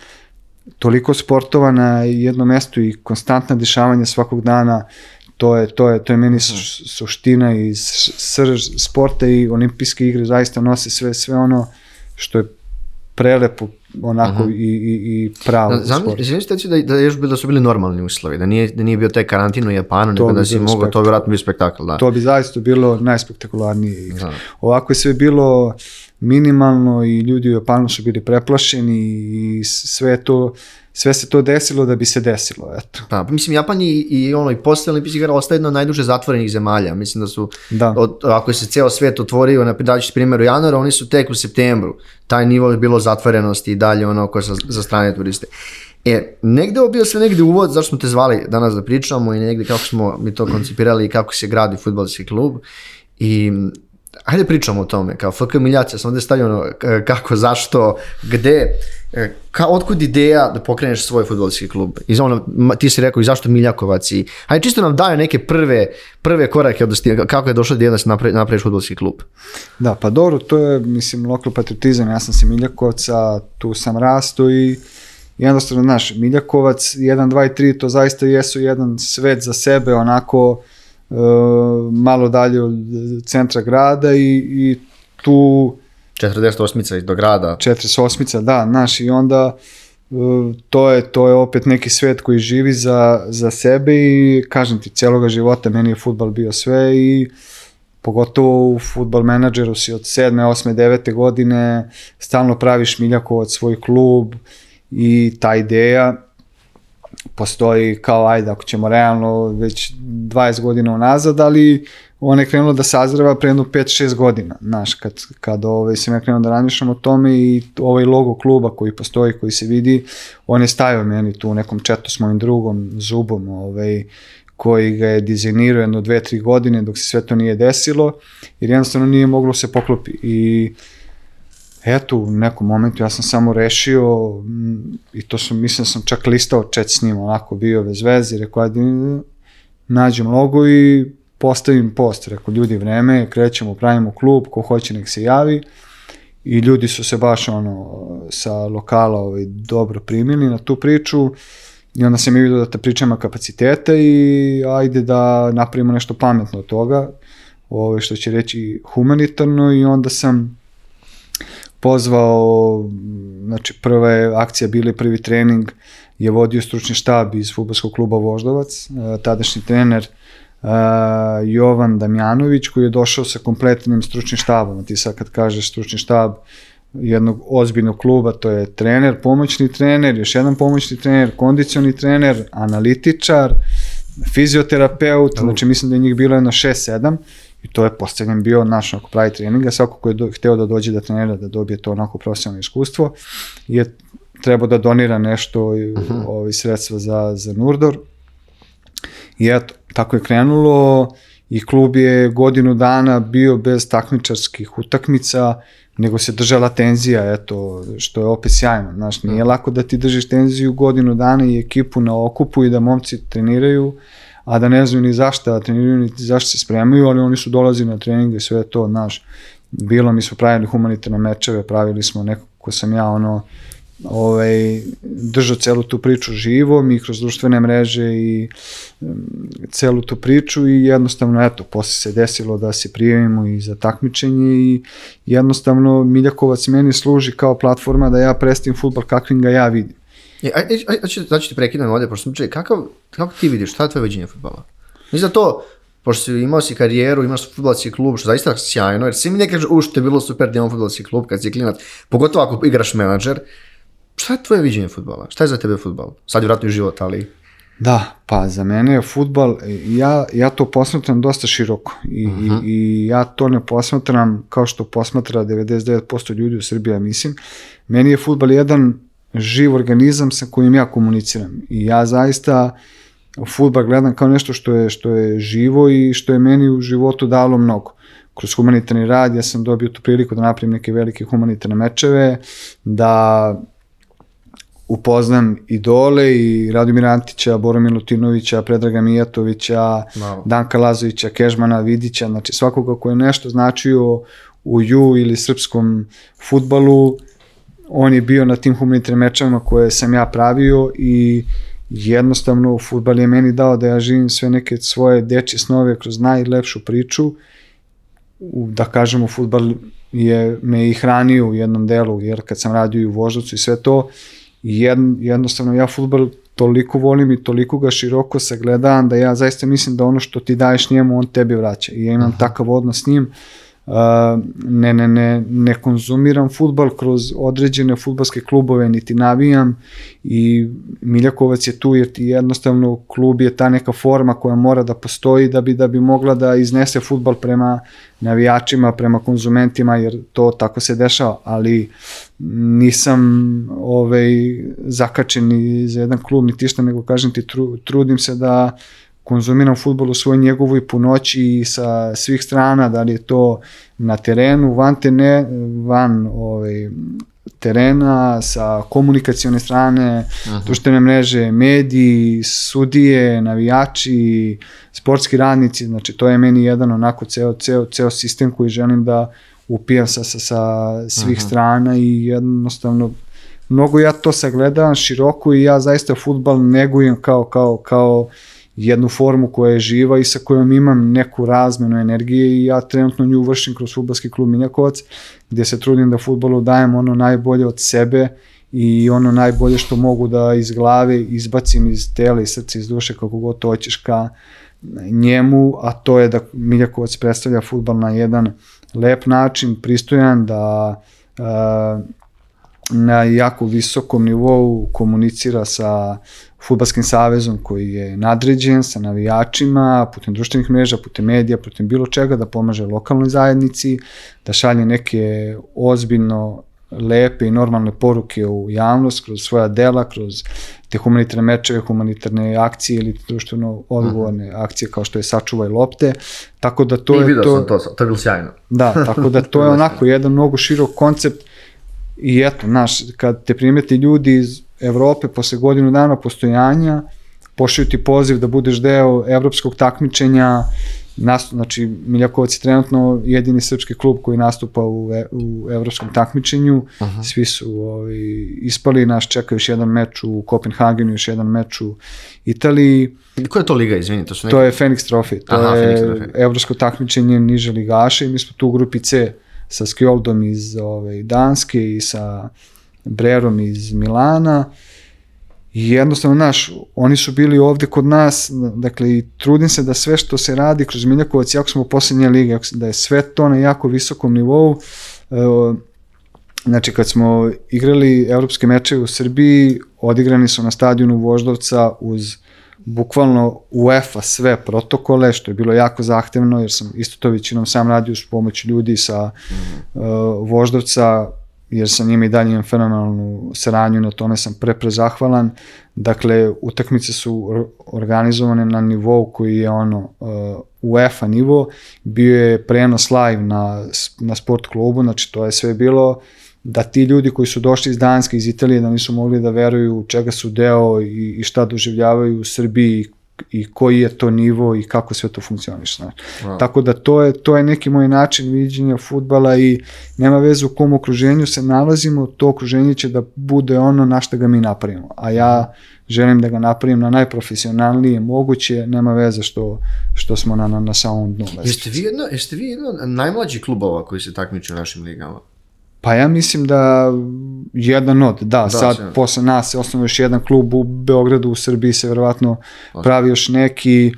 toliko sportova na jednom mestu i konstantna dešavanja svakog dana, to je, to je, to je meni mhm. suština i srž sporta i olimpijske igre zaista nose sve, sve ono što je prelepo onako i, i, i pravo da, Zamislite da, da još da su bili normalni uslovi, da nije, da nije bio taj karantin u Japanu, to nego da si mogao, to bi vratno bio spektakl. Da. To bi zaista bilo najspektakularnije. Da. Ovako je sve bilo minimalno i ljudi u Japanu su bili preplašeni i sve to sve se to desilo da bi se desilo, eto. Pa, pa mislim, Japan i, i ono, i posle olimpijskih igara ostaje jedno od najduže zatvorenih zemalja. Mislim da su, da. Od, ako se ceo svet otvorio, na daći primjer u januaru, oni su tek u septembru. Taj nivo je bilo zatvorenosti i dalje ono koje za, za strane turiste. E, negde ovo bio sve negde uvod, zašto smo te zvali danas da pričamo i negde kako smo mi to koncipirali i kako se gradi futbolski klub. I hajde pričamo o tome, kao FK Miljaca, sam ovde stavio ono, kako, zašto, gde, e, ka, otkud ideja da pokreneš svoj futbolski klub? I ono, ti si rekao i zašto Miljakovac i, hajde čisto nam daju neke prve, prve korake, od, kako je došlo ideja da se napravi, napraviš futbolski klub? Da, pa dobro, to je, mislim, lokal patriotizam, ja sam se Miljakovca, tu sam rasto i jednostavno, znaš, Miljakovac, 1, 2 i 3, to zaista jesu jedan svet za sebe, onako, malo dalje od centra grada i, i tu 48 do grada. 48 da, znaš, i onda uh, to je, to je opet neki svet koji živi za, za sebe i kažem ti, celoga života meni je futbal bio sve i pogotovo u futbal menadžeru si od 7. 8. 9. godine stalno praviš Miljakovac svoj klub i ta ideja postoji kao ajde ako ćemo realno već 20 godina unazad, ali ona je krenula da sazreva pre jedno 5-6 godina, znaš, kad, kad ovaj, sam ja krenuo da razmišljam o tome i ovaj logo kluba koji postoji, koji se vidi, on je stavio meni tu u nekom četu s mojim drugom Zubom, ovaj, koji ga je dizajnirao jedno dve, tri godine dok se sve to nije desilo, jer jednostavno nije moglo se poklopi i eto, u nekom momentu ja sam samo rešio mm, i to sam, mislim da sam čak listao čet s njim, onako bio bez veze, rekao, ajde, nađem logo i postavim post, rekao, ljudi, vreme, krećemo, pravimo klub, ko hoće nek se javi, i ljudi su se baš ono sa lokala ovaj, dobro primili na tu priču. I onda sam i vidio da te pričama kapacitete i ajde da napravimo nešto pametno od toga, ovaj, što će reći humanitarno. I onda sam pozvao, znači prva je akcija bili prvi trening, je vodio stručni štab iz futbolskog kluba Voždovac, e, tadašnji trener uh, Jovan Damjanović koji je došao sa kompletnim stručnim štabom. Ti sad kad kažeš stručni štab jednog ozbiljnog kluba, to je trener, pomoćni trener, još jedan pomoćni trener, kondicioni trener, analitičar, fizioterapeut, znači mislim da je njih bilo jedno 6-7 I to je postavljen bio naš onako pravi trening, a svako ko je do, hteo da dođe da trenira, da dobije to onako profesionalno iskustvo, je trebao da donira nešto uh -huh. ovi sredstva za, za Nurdor. I eto, tako je krenulo i klub je godinu dana bio bez takmičarskih utakmica, nego se držala tenzija, eto, što je opet sjajno, znaš, nije lako da ti držiš tenziju godinu dana i ekipu na okupu i da momci treniraju, a da ne znaju ni zašto da treniraju, ni zašto se spremaju, ali oni su dolazili na treninge, sve to, znaš, bilo mi smo pravili humanitarne mečeve, pravili smo neko ko sam ja, ono, ovaj, držao celu tu priču živo, mi kroz društvene mreže i um, celu tu priču i jednostavno, eto, posle se desilo da se prijavimo i za takmičenje i jednostavno Miljakovac meni služi kao platforma da ja prestim futbol kakvim ga ja vidim. E, aj, aj, aj, aj, znači ti prekidam ovde, pošto sam čuje, kakav, kako ti vidiš, šta je tvoje viđenje futbala? Mislim da to, pošto si imao si karijeru, imaš futbalski klub, što zaista sjajno, jer svi mi ne kažu, u što je bilo super da imam futbalski klub kad si klinac, pogotovo ako igraš menadžer, šta je tvoje viđenje futbala? Šta je za tebe futbal? Sad je vratno i život, ali... Da, pa za mene je futbal, ja, ja to posmatram dosta široko i, uh -huh. i, i ja to ne posmatram kao što posmatra 99% ljudi u Srbiji, ja mislim. Meni je futbal jedan živ organizam sa kojim ja komuniciram. I ja zaista futbal gledam kao nešto što je, što je živo i što je meni u životu dalo mnogo. Kroz humanitarni rad ja sam dobio tu priliku da napravim neke velike humanitarne mečeve, da upoznam idole i Radomira Antića, Boromir Lutinovića, Predraga Mijatovića, wow. Danka Lazovića, Kežmana Vidića, znači svakoga ko je nešto značio u ju ili srpskom futbalu, on je bio na tim humanitarnim mečevima koje sam ja pravio i jednostavno futbal je meni dao da ja živim sve neke svoje dečje snove kroz najlepšu priču da kažemo futbal je me i hranio u jednom delu jer kad sam radio i u Voždovcu i sve to jedn, jednostavno ja futbal toliko volim i toliko ga široko sagledam da ja zaista mislim da ono što ti daješ njemu on tebi vraća i ja imam -huh. takav odnos s njim ne, ne, ne, ne konzumiram futbal kroz određene futbalske klubove, niti navijam i Miljakovac je tu jer ti jednostavno klub je ta neka forma koja mora da postoji da bi da bi mogla da iznese futbal prema navijačima, prema konzumentima jer to tako se dešava, ali nisam ovaj zakačen ni za jedan klub niti šta, nego kažem ti tru, trudim se da konzumiram futbol u svoj njegovoj punoći i sa svih strana, da li je to na terenu, van, tene, van ovaj, terena, sa komunikacione strane, Aha. društvene mreže, mediji, sudije, navijači, sportski radnici, znači to je meni jedan onako ceo, ceo, ceo sistem koji želim da upijam sa, sa, sa svih Aha. strana i jednostavno mnogo ja to sagledam široko i ja zaista futbal negujem kao, kao, kao jednu formu koja je živa i sa kojom imam neku razmenu energije i ja trenutno nju vršim kroz futbalski klub Miljakovac, gdje se trudim da futbolu dajem ono najbolje od sebe i ono najbolje što mogu da iz glave izbacim iz tela i srca iz duše kako god to hoćeš ka njemu, a to je da Miljakovac predstavlja futbal na jedan lep način, pristojan, da uh, na jako visokom nivou komunicira sa Futbalskim savezom koji je nadređen sa navijačima, putem društvenih mreža, putem medija, putem bilo čega da pomaže lokalnoj zajednici, da šalje neke ozbiljno lepe i normalne poruke u javnost kroz svoja dela, kroz te humanitarne mečeve, humanitarne akcije ili društveno odgovorne uh -huh. akcije kao što je sačuvaj lopte. Tako da to I je to. sam to, to je bilo sjajno. Da, tako da to je onako jedan mnogo širok koncept i eto, znaš, kad te primeti ljudi iz Evrope posle godinu dana postojanja, pošlju ti poziv da budeš deo evropskog takmičenja, nastup, znači Miljakovac je trenutno jedini srpski klub koji nastupa u, u evropskom takmičenju, Aha. svi su ovaj, ispali, nas čeka još jedan meč u Kopenhagenu, još jedan meč u Italiji. Koja je to liga, izvini? To, su to je Phoenix Trophy, to Aha, je Phoenix evropsko takmičenje niže ligaša i mi smo tu u grupi C sa Skjoldom iz ovaj, Danske i sa Brerom iz Milana. I jednostavno, znaš, oni su bili ovde kod nas, dakle, i trudim se da sve što se radi kroz Miljakovac, jako smo u posljednje lige, da je sve to na jako visokom nivou. Znači, kad smo igrali evropske mečeve u Srbiji, odigrani su na stadionu Voždovca uz bukvalno UEFA sve protokole, što je bilo jako zahtevno, jer sam isto to većinom sam radio s pomoć ljudi sa mm -hmm. uh, Voždovca, jer sa njima i dalje imam fenomenalnu saradnju, na tome sam pre prezahvalan. Dakle, utakmice su organizovane na nivou koji je ono uh, UEFA nivo, bio je prenos live na, na sport klubu, znači to je sve bilo da ti ljudi koji su došli iz Danske, iz Italije, da nisu mogli da veruju čega su deo i, i šta doživljavaju u Srbiji i koji je to nivo i kako sve to funkcioniše. Wow. Tako da to je, to je neki moj način viđenja futbala i nema veze u kom okruženju se nalazimo, to okruženje će da bude ono na što ga mi napravimo. A ja želim da ga napravim na najprofesionalnije moguće, nema veze što, što smo na, na, na samom dnu. Jeste vi, jedno, jeste vi jedno najmlađi klubova koji se takmiču u našim ligama? Pa ja mislim da jedan od, da, da sad će. posle nas je osnovno još jedan klub u Beogradu, u Srbiji se verovatno pravi još neki,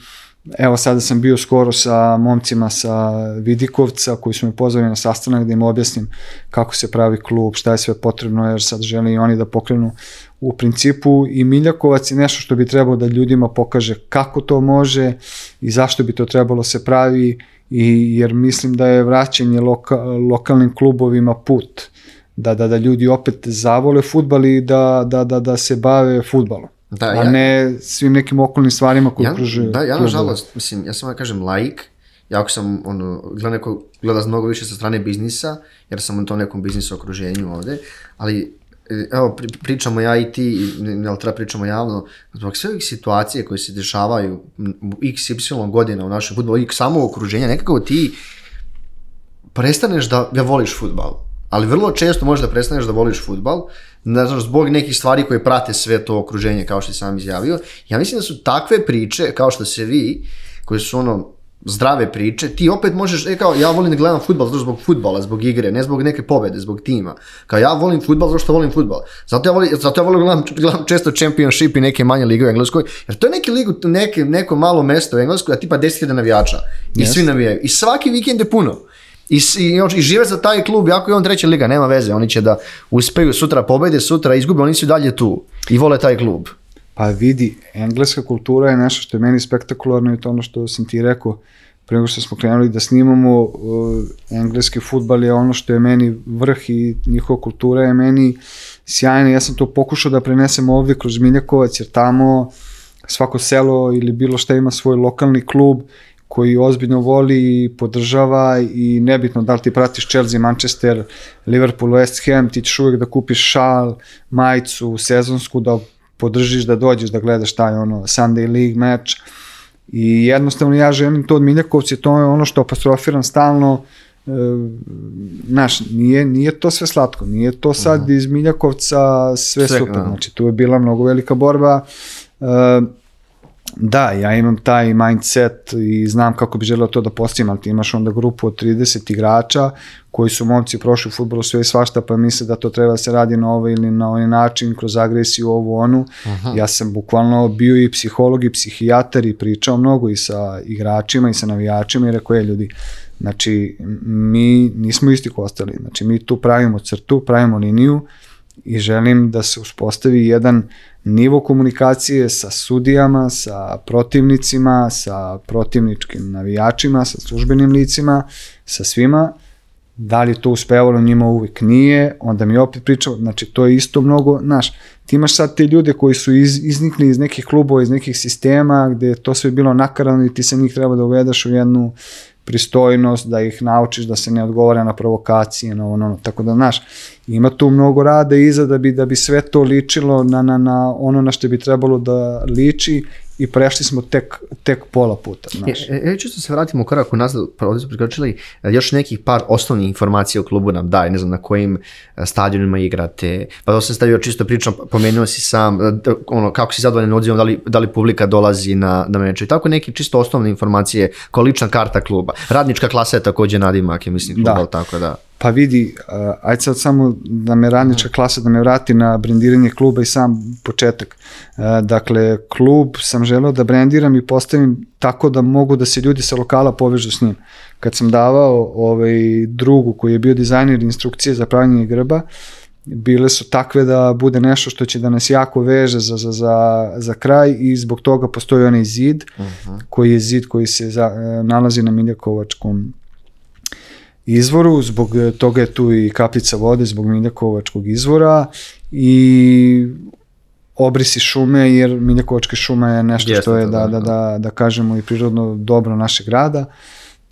evo sada sam bio skoro sa momcima sa Vidikovca koji su me pozvali na sastanak da im objasnim kako se pravi klub, šta je sve potrebno jer sad žele i oni da pokrenu u principu. I Miljakovac je nešto što bi trebalo da ljudima pokaže kako to može i zašto bi to trebalo se pravi i jer mislim da je vraćanje loka, lokalnim klubovima put da, da, da ljudi opet zavole futbal i da, da, da, da se bave futbalom. Da, a ja, ne svim nekim okolnim stvarima koji ja, pružaju. Da, ja nažalost, mislim, ja sam da kažem laik, ja ako sam ono, gleda, neko, gleda mnogo više sa strane biznisa, jer sam u tom nekom biznisu okruženju ovde, ali evo, pričamo ja i ti, jel treba pričamo javno, zbog sve ovih situacije koje se dešavaju x, y godina u našem futbolu, i samo okruženja, nekako ti prestaneš da, da voliš futbal. Ali vrlo često možeš da prestaneš da voliš futbal, ne znaš, zbog nekih stvari koje prate sve to okruženje, kao što sam izjavio. Ja mislim da su takve priče, kao što se vi, koje su ono, zdrave priče, ti opet možeš, e kao, ja volim da gledam futbal zato zbog futbala, zbog igre, ne zbog neke pobede, zbog tima. Kao ja volim futbal zato što volim futbal. Zato ja volim, zato ja volim da gledam, gledam često championship i neke manje lige u Engleskoj, jer to je neki ligu, neke, neko malo mesto u Engleskoj, a tipa 10.000 navijača. I yes. svi navijaju. I svaki vikend je puno. I, i, i žive za taj klub, jako je on treća liga, nema veze, oni će da uspeju sutra pobede, sutra izgube, oni su dalje tu i vole taj klub. Pa vidi, engleska kultura je nešto što je meni spektakularno i to ono što sam ti rekao pre nego što smo krenuli da snimamo, uh, engleski futbal je ono što je meni vrh i njihova kultura je meni sjajna. Ja sam to pokušao da prenesem ovde kroz Miljakovac, jer tamo svako selo ili bilo šta ima svoj lokalni klub koji ozbiljno voli i podržava i nebitno da li ti pratiš Chelsea, Manchester, Liverpool, West Ham, ti ćeš uvek da kupiš šal, majicu, sezonsku, da podržiš da dođeš da gledaš taj ono Sunday League meč i jednostavno ja želim to od Miljakovci, to je ono što apostrofiram stalno, e, znaš, nije, nije to sve slatko, nije to sad -huh. iz Miljakovca sve, sve super, da. znači tu je bila mnogo velika borba, e, Da, ja imam taj mindset i znam kako bi želeo to da postavim, ali ti imaš onda grupu od 30 igrača koji su momci prošli u futbolu sve i svašta, pa misle da to treba da se radi na ovaj ili na ovaj način, kroz agresiju, ovu, onu. Aha. Ja sam bukvalno bio i psiholog i psihijatar i pričao mnogo i sa igračima i sa navijačima i rekao je ljudi, znači mi nismo isti ostali, znači mi tu pravimo crtu, pravimo liniju i želim da se uspostavi jedan nivo komunikacije sa sudijama, sa protivnicima, sa protivničkim navijačima, sa službenim licima, sa svima, da li to uspevalo njima uvek nije, onda mi opet pričao, znači to je isto mnogo, znaš, ti imaš sad te ljude koji su iz, iznikli iz nekih klubova, iz nekih sistema gde je to sve bilo nakarano i ti se njih treba da uvedaš u jednu pristojnost, da ih naučiš da se ne odgovara na provokacije, na ono, ono. tako da, znaš, ima tu mnogo rada iza da bi, da bi sve to ličilo na, na, na ono na što bi trebalo da liči i prešli smo tek, tek pola puta. Znaš. E, e, čisto se vratimo u korak nazad, pa ovdje smo prikočili, e, još nekih par osnovnih informacija o klubu nam daj, ne znam na kojim e, stadionima igrate, pa to se stavio čisto pričam, pomenuo si sam, ono, kako si zadovoljan odzivom, da li, da li publika dolazi na, na meče i tako neke čisto osnovne informacije, kao lična karta kluba. Radnička klasa je takođe nadimak, je mislim, kluba, da. tako da. Pa vidi, uh, ajde sad samo da me radnička klasa, da me vrati na brendiranje kluba i sam početak. Uh, dakle, klub sam želeo da brendiram i postavim tako da mogu da se ljudi sa lokala povežu s njim. Kad sam davao ovaj drugu koji je bio dizajner instrukcije za pravljanje grba, bile su takve da bude nešto što će da nas jako veže za, za, za, za kraj i zbog toga postoji onaj zid, uh -huh. koji je zid koji se za, e, nalazi na Miljakovačkom izvoru, zbog e, toga je tu i kaplica vode, zbog Miljakovačkog izvora i obrisi šume, jer Miljakovačka šuma je nešto Jeste što je, da, da, da, da, da kažemo, i prirodno dobro našeg grada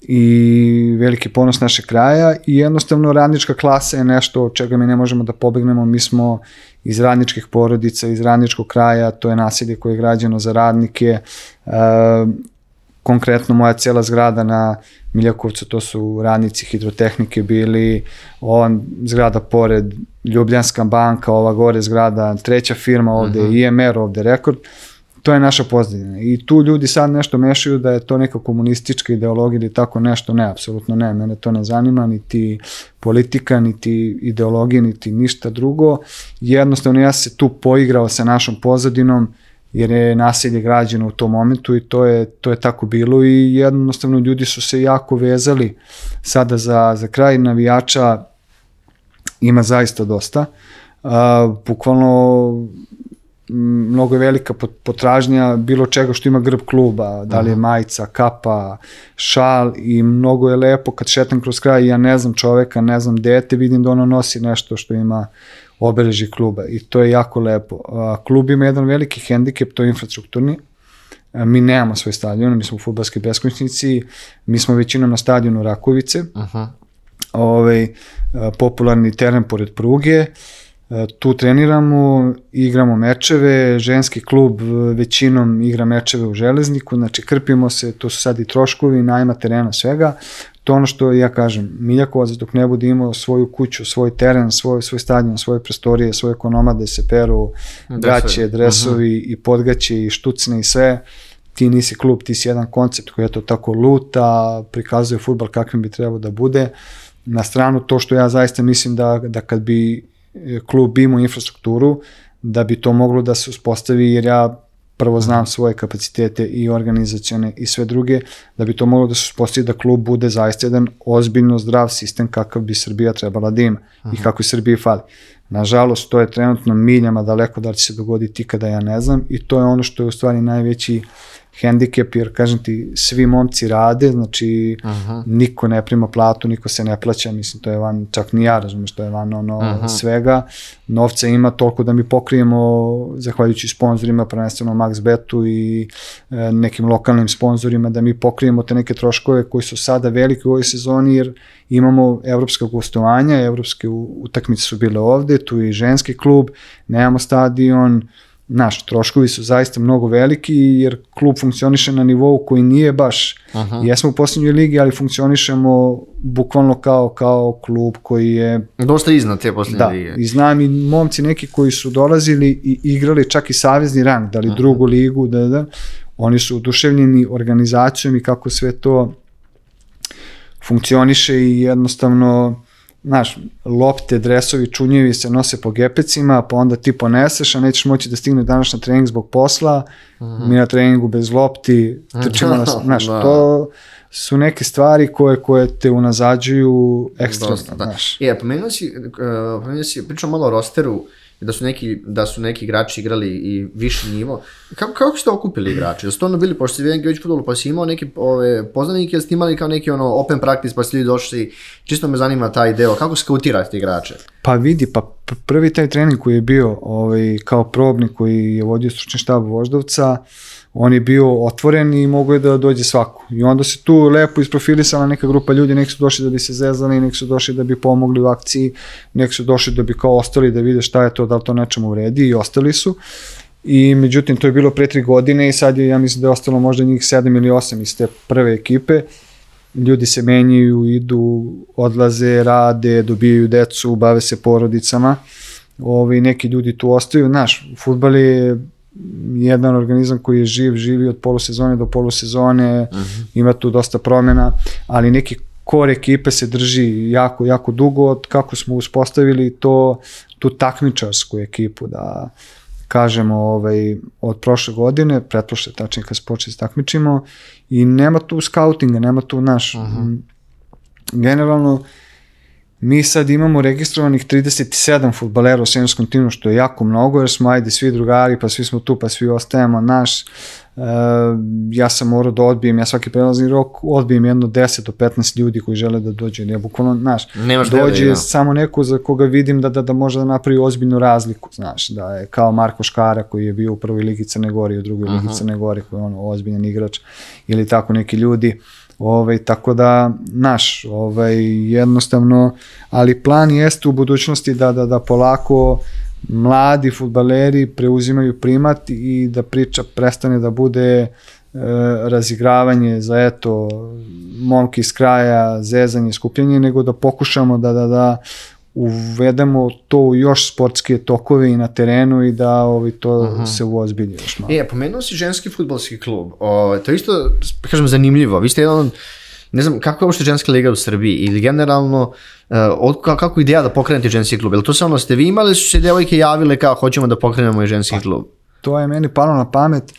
i veliki ponos našeg kraja i jednostavno radnička klasa je nešto od čega mi ne možemo da pobegnemo, mi smo iz radničkih porodica, iz radničkog kraja, to je nasilje koje je građeno za radnike, e, konkretno moja cela zgrada na Miljakovcu, to su radnici hidrotehnike bili, on zgrada pored Ljubljanska banka, ova gore zgrada, treća firma ovde, uh mhm. -huh. IMR ovde, Rekord, to je naša pozadina. I tu ljudi sad nešto mešaju da je to neka komunistička ideologija ili tako nešto, ne, apsolutno ne, mene to ne zanima, niti politika, niti ideologija, niti ništa drugo. Jednostavno ja se tu poigrao sa našom pozadinom, jer je nasilje građeno u tom momentu i to je, to je tako bilo i jednostavno ljudi su se jako vezali sada za, za kraj navijača ima zaista dosta. Uh, bukvalno mnogo je velika potražnja bilo čega što ima grb kluba, da li je majica, kapa, šal i mnogo je lepo kad šetam kroz kraj ja ne znam čoveka, ne znam dete, vidim da ono nosi nešto što ima obeleži kluba i to je jako lepo. Klub ima jedan veliki hendikep, to je infrastrukturni. Mi nemamo svoj stadion, mi smo futbalski beskončnici, mi smo većinom na stadionu Rakovice, Aha. Ovaj, popularni teren pored pruge, tu treniramo, igramo mečeve, ženski klub većinom igra mečeve u železniku, znači krpimo se, to su sad i troškovi, najma terena, svega, to ono što ja kažem, Miljakovac dok ne bude imao svoju kuću, svoj teren, svoj, svoj stadion, svoje prostorije, svoje konomade se peru, gaće, dresovi uh -huh. i podgaće i štucne i sve, ti nisi klub, ti si jedan koncept koji je to tako luta, prikazuje futbal kakvim bi trebao da bude. Na stranu to što ja zaista mislim da, da kad bi e, klub imao infrastrukturu, da bi to moglo da se uspostavi, jer ja prvo znam svoje kapacitete i organizacione i sve druge, da bi to moglo da se uspostavi da klub bude zaista jedan ozbiljno zdrav sistem kakav bi Srbija trebala da ima Aha. i kako i Srbiji fali. Nažalost, to je trenutno miljama daleko da će se dogoditi kada ja ne znam i to je ono što je u stvari najveći uh, hendikep, jer kažem ti, svi momci rade, znači Aha. niko ne prima platu, niko se ne plaća, mislim, to je van, čak ni ja razumeš, to je van ono Aha. svega, novca ima toliko da mi pokrijemo, zahvaljujući sponsorima, prvenstveno Max Betu i e, nekim lokalnim sponsorima, da mi pokrijemo te neke troškove koji su sada veliki u ovoj sezoni, jer imamo evropska gostovanja, evropske utakmice su bile ovde, tu je i ženski klub, nemamo stadion, naš, troškovi su zaista mnogo veliki jer klub funkcioniše na nivou koji nije baš, Aha. jesmo u posljednjoj ligi, ali funkcionišemo bukvalno kao, kao klub koji je... Dosta iznad te posljednje da, lige. i znam i momci neki koji su dolazili i igrali čak i savezni rang, da li Aha. drugu ligu, da, da, Oni su oduševljeni organizacijom i kako sve to funkcioniše i jednostavno znaš, lopte, dresovi, čunjevi se nose po gepecima, pa onda ti poneseš, a nećeš moći da stigne danas na trening zbog posla, mm -hmm. mi na treningu bez lopti, trčimo na, znaš, da. to su neke stvari koje, koje te unazađuju ekstremno, da. znaš. E, pomenuo si, uh, pomenuo si, pričam malo o rosteru, uh, da su neki, da su neki igrači igrali i viši nivo. Kako, kako ste okupili igrače? To ono bili, pošto si vidim već futbolu, pa si imao neke ove, poznanike, ste imali kao neki ono open practice, pa ste ljudi došli, čisto me zanima taj deo, kako skautirate igrače? Pa vidi, pa prvi taj trening koji je bio ovaj, kao probnik koji je vodio stručni štab Voždovca, on je bio otvoren i mogo je da dođe svako. I onda se tu lepo isprofilisala neka grupa ljudi, nek su došli da bi se zezali, nek su došli da bi pomogli u akciji, nek su došli da bi kao ostali da vide šta je to, da li to nečemu vredi i ostali su. I međutim, to je bilo pre tri godine i sad je, ja mislim da je ostalo možda njih sedam ili osam iz te prve ekipe. Ljudi se menjaju, idu, odlaze, rade, dobijaju decu, bave se porodicama. Ovi, neki ljudi tu ostaju. Znaš, futbal je jedan organizam koji je živ, živi od polusezone do polusezone, uh mhm. -huh. ima tu dosta promjena, ali neki kor ekipe se drži jako, jako dugo od kako smo uspostavili to, tu takmičarsku ekipu, da kažemo ovaj, od prošle godine, pretprošle tačnije kad se počeli takmičimo i nema tu skautinga, nema tu naš, uh. -huh. generalno Mi sad imamo registrovanih 37 futbalera u seniorskom timu, što je jako mnogo, jer smo ajde svi drugari, pa svi smo tu, pa svi ostajemo naš. E, ja sam morao da odbijem, ja svaki prelazni rok odbijem jedno 10 do 15 ljudi koji žele da dođe. Ja bukvalno, znaš, Nemaš dođe da samo neko za koga vidim da, da, da može da napravi ozbiljnu razliku, znaš, da je kao Marko Škara koji je bio u prvoj ligi Crne Gore i u drugoj ligi Crne Gore koji je ono ozbiljan igrač ili tako neki ljudi. Uh, Ovaj, tako da, naš, ovaj, jednostavno, ali plan jeste u budućnosti da, da, da polako mladi futbaleri preuzimaju primat i da priča prestane da bude e, razigravanje za eto momki iz kraja, zezanje, skupljanje, nego da pokušamo da, da, da uvedemo to u još sportske tokove i na terenu i da ovi, to uh. -huh. se uozbilji još malo. E, pomenuo si ženski futbolski klub. O, to je isto, kažem, zanimljivo. Vi ste jedan ne znam, kako je uopšte ženska liga u Srbiji ili generalno, uh, od, kako ideja da pokrenete ženski klub? Ili to samo ste vi imali, su se devojke javile kao hoćemo da pokrenemo i ženski pa, klub? To je meni palo na pamet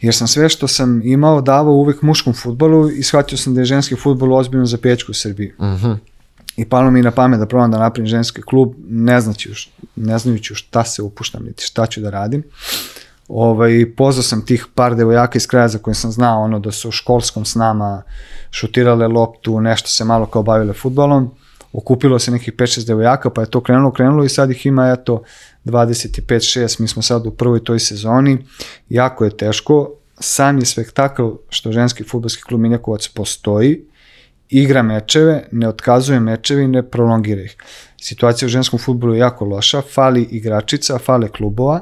jer sam sve što sam imao davao uvek muškom futbolu i shvatio sam da je ženski futbol ozbiljno za pečku u Srbiji. Uh mhm. -huh. I palo mi na pamet da probam da napravim ženski klub, ne znajući, ne znajući šta se upuštam, niti šta ću da radim. Ovaj, pozvao sam tih par devojaka iz kraja za koje sam znao ono da su u školskom s nama šutirale loptu, nešto se malo kao bavile futbolom. Okupilo se nekih 5-6 devojaka, pa je to krenulo, krenulo i sad ih ima eto 25-6, mi smo sad u prvoj toj sezoni. Jako je teško. Sam je spektakl što ženski futbolski klub Minjakovac postoji, igra mečeve, ne otkazuje mečeve i ne prolongira ih. Situacija u ženskom futbolu je jako loša, fali igračica, fale klubova,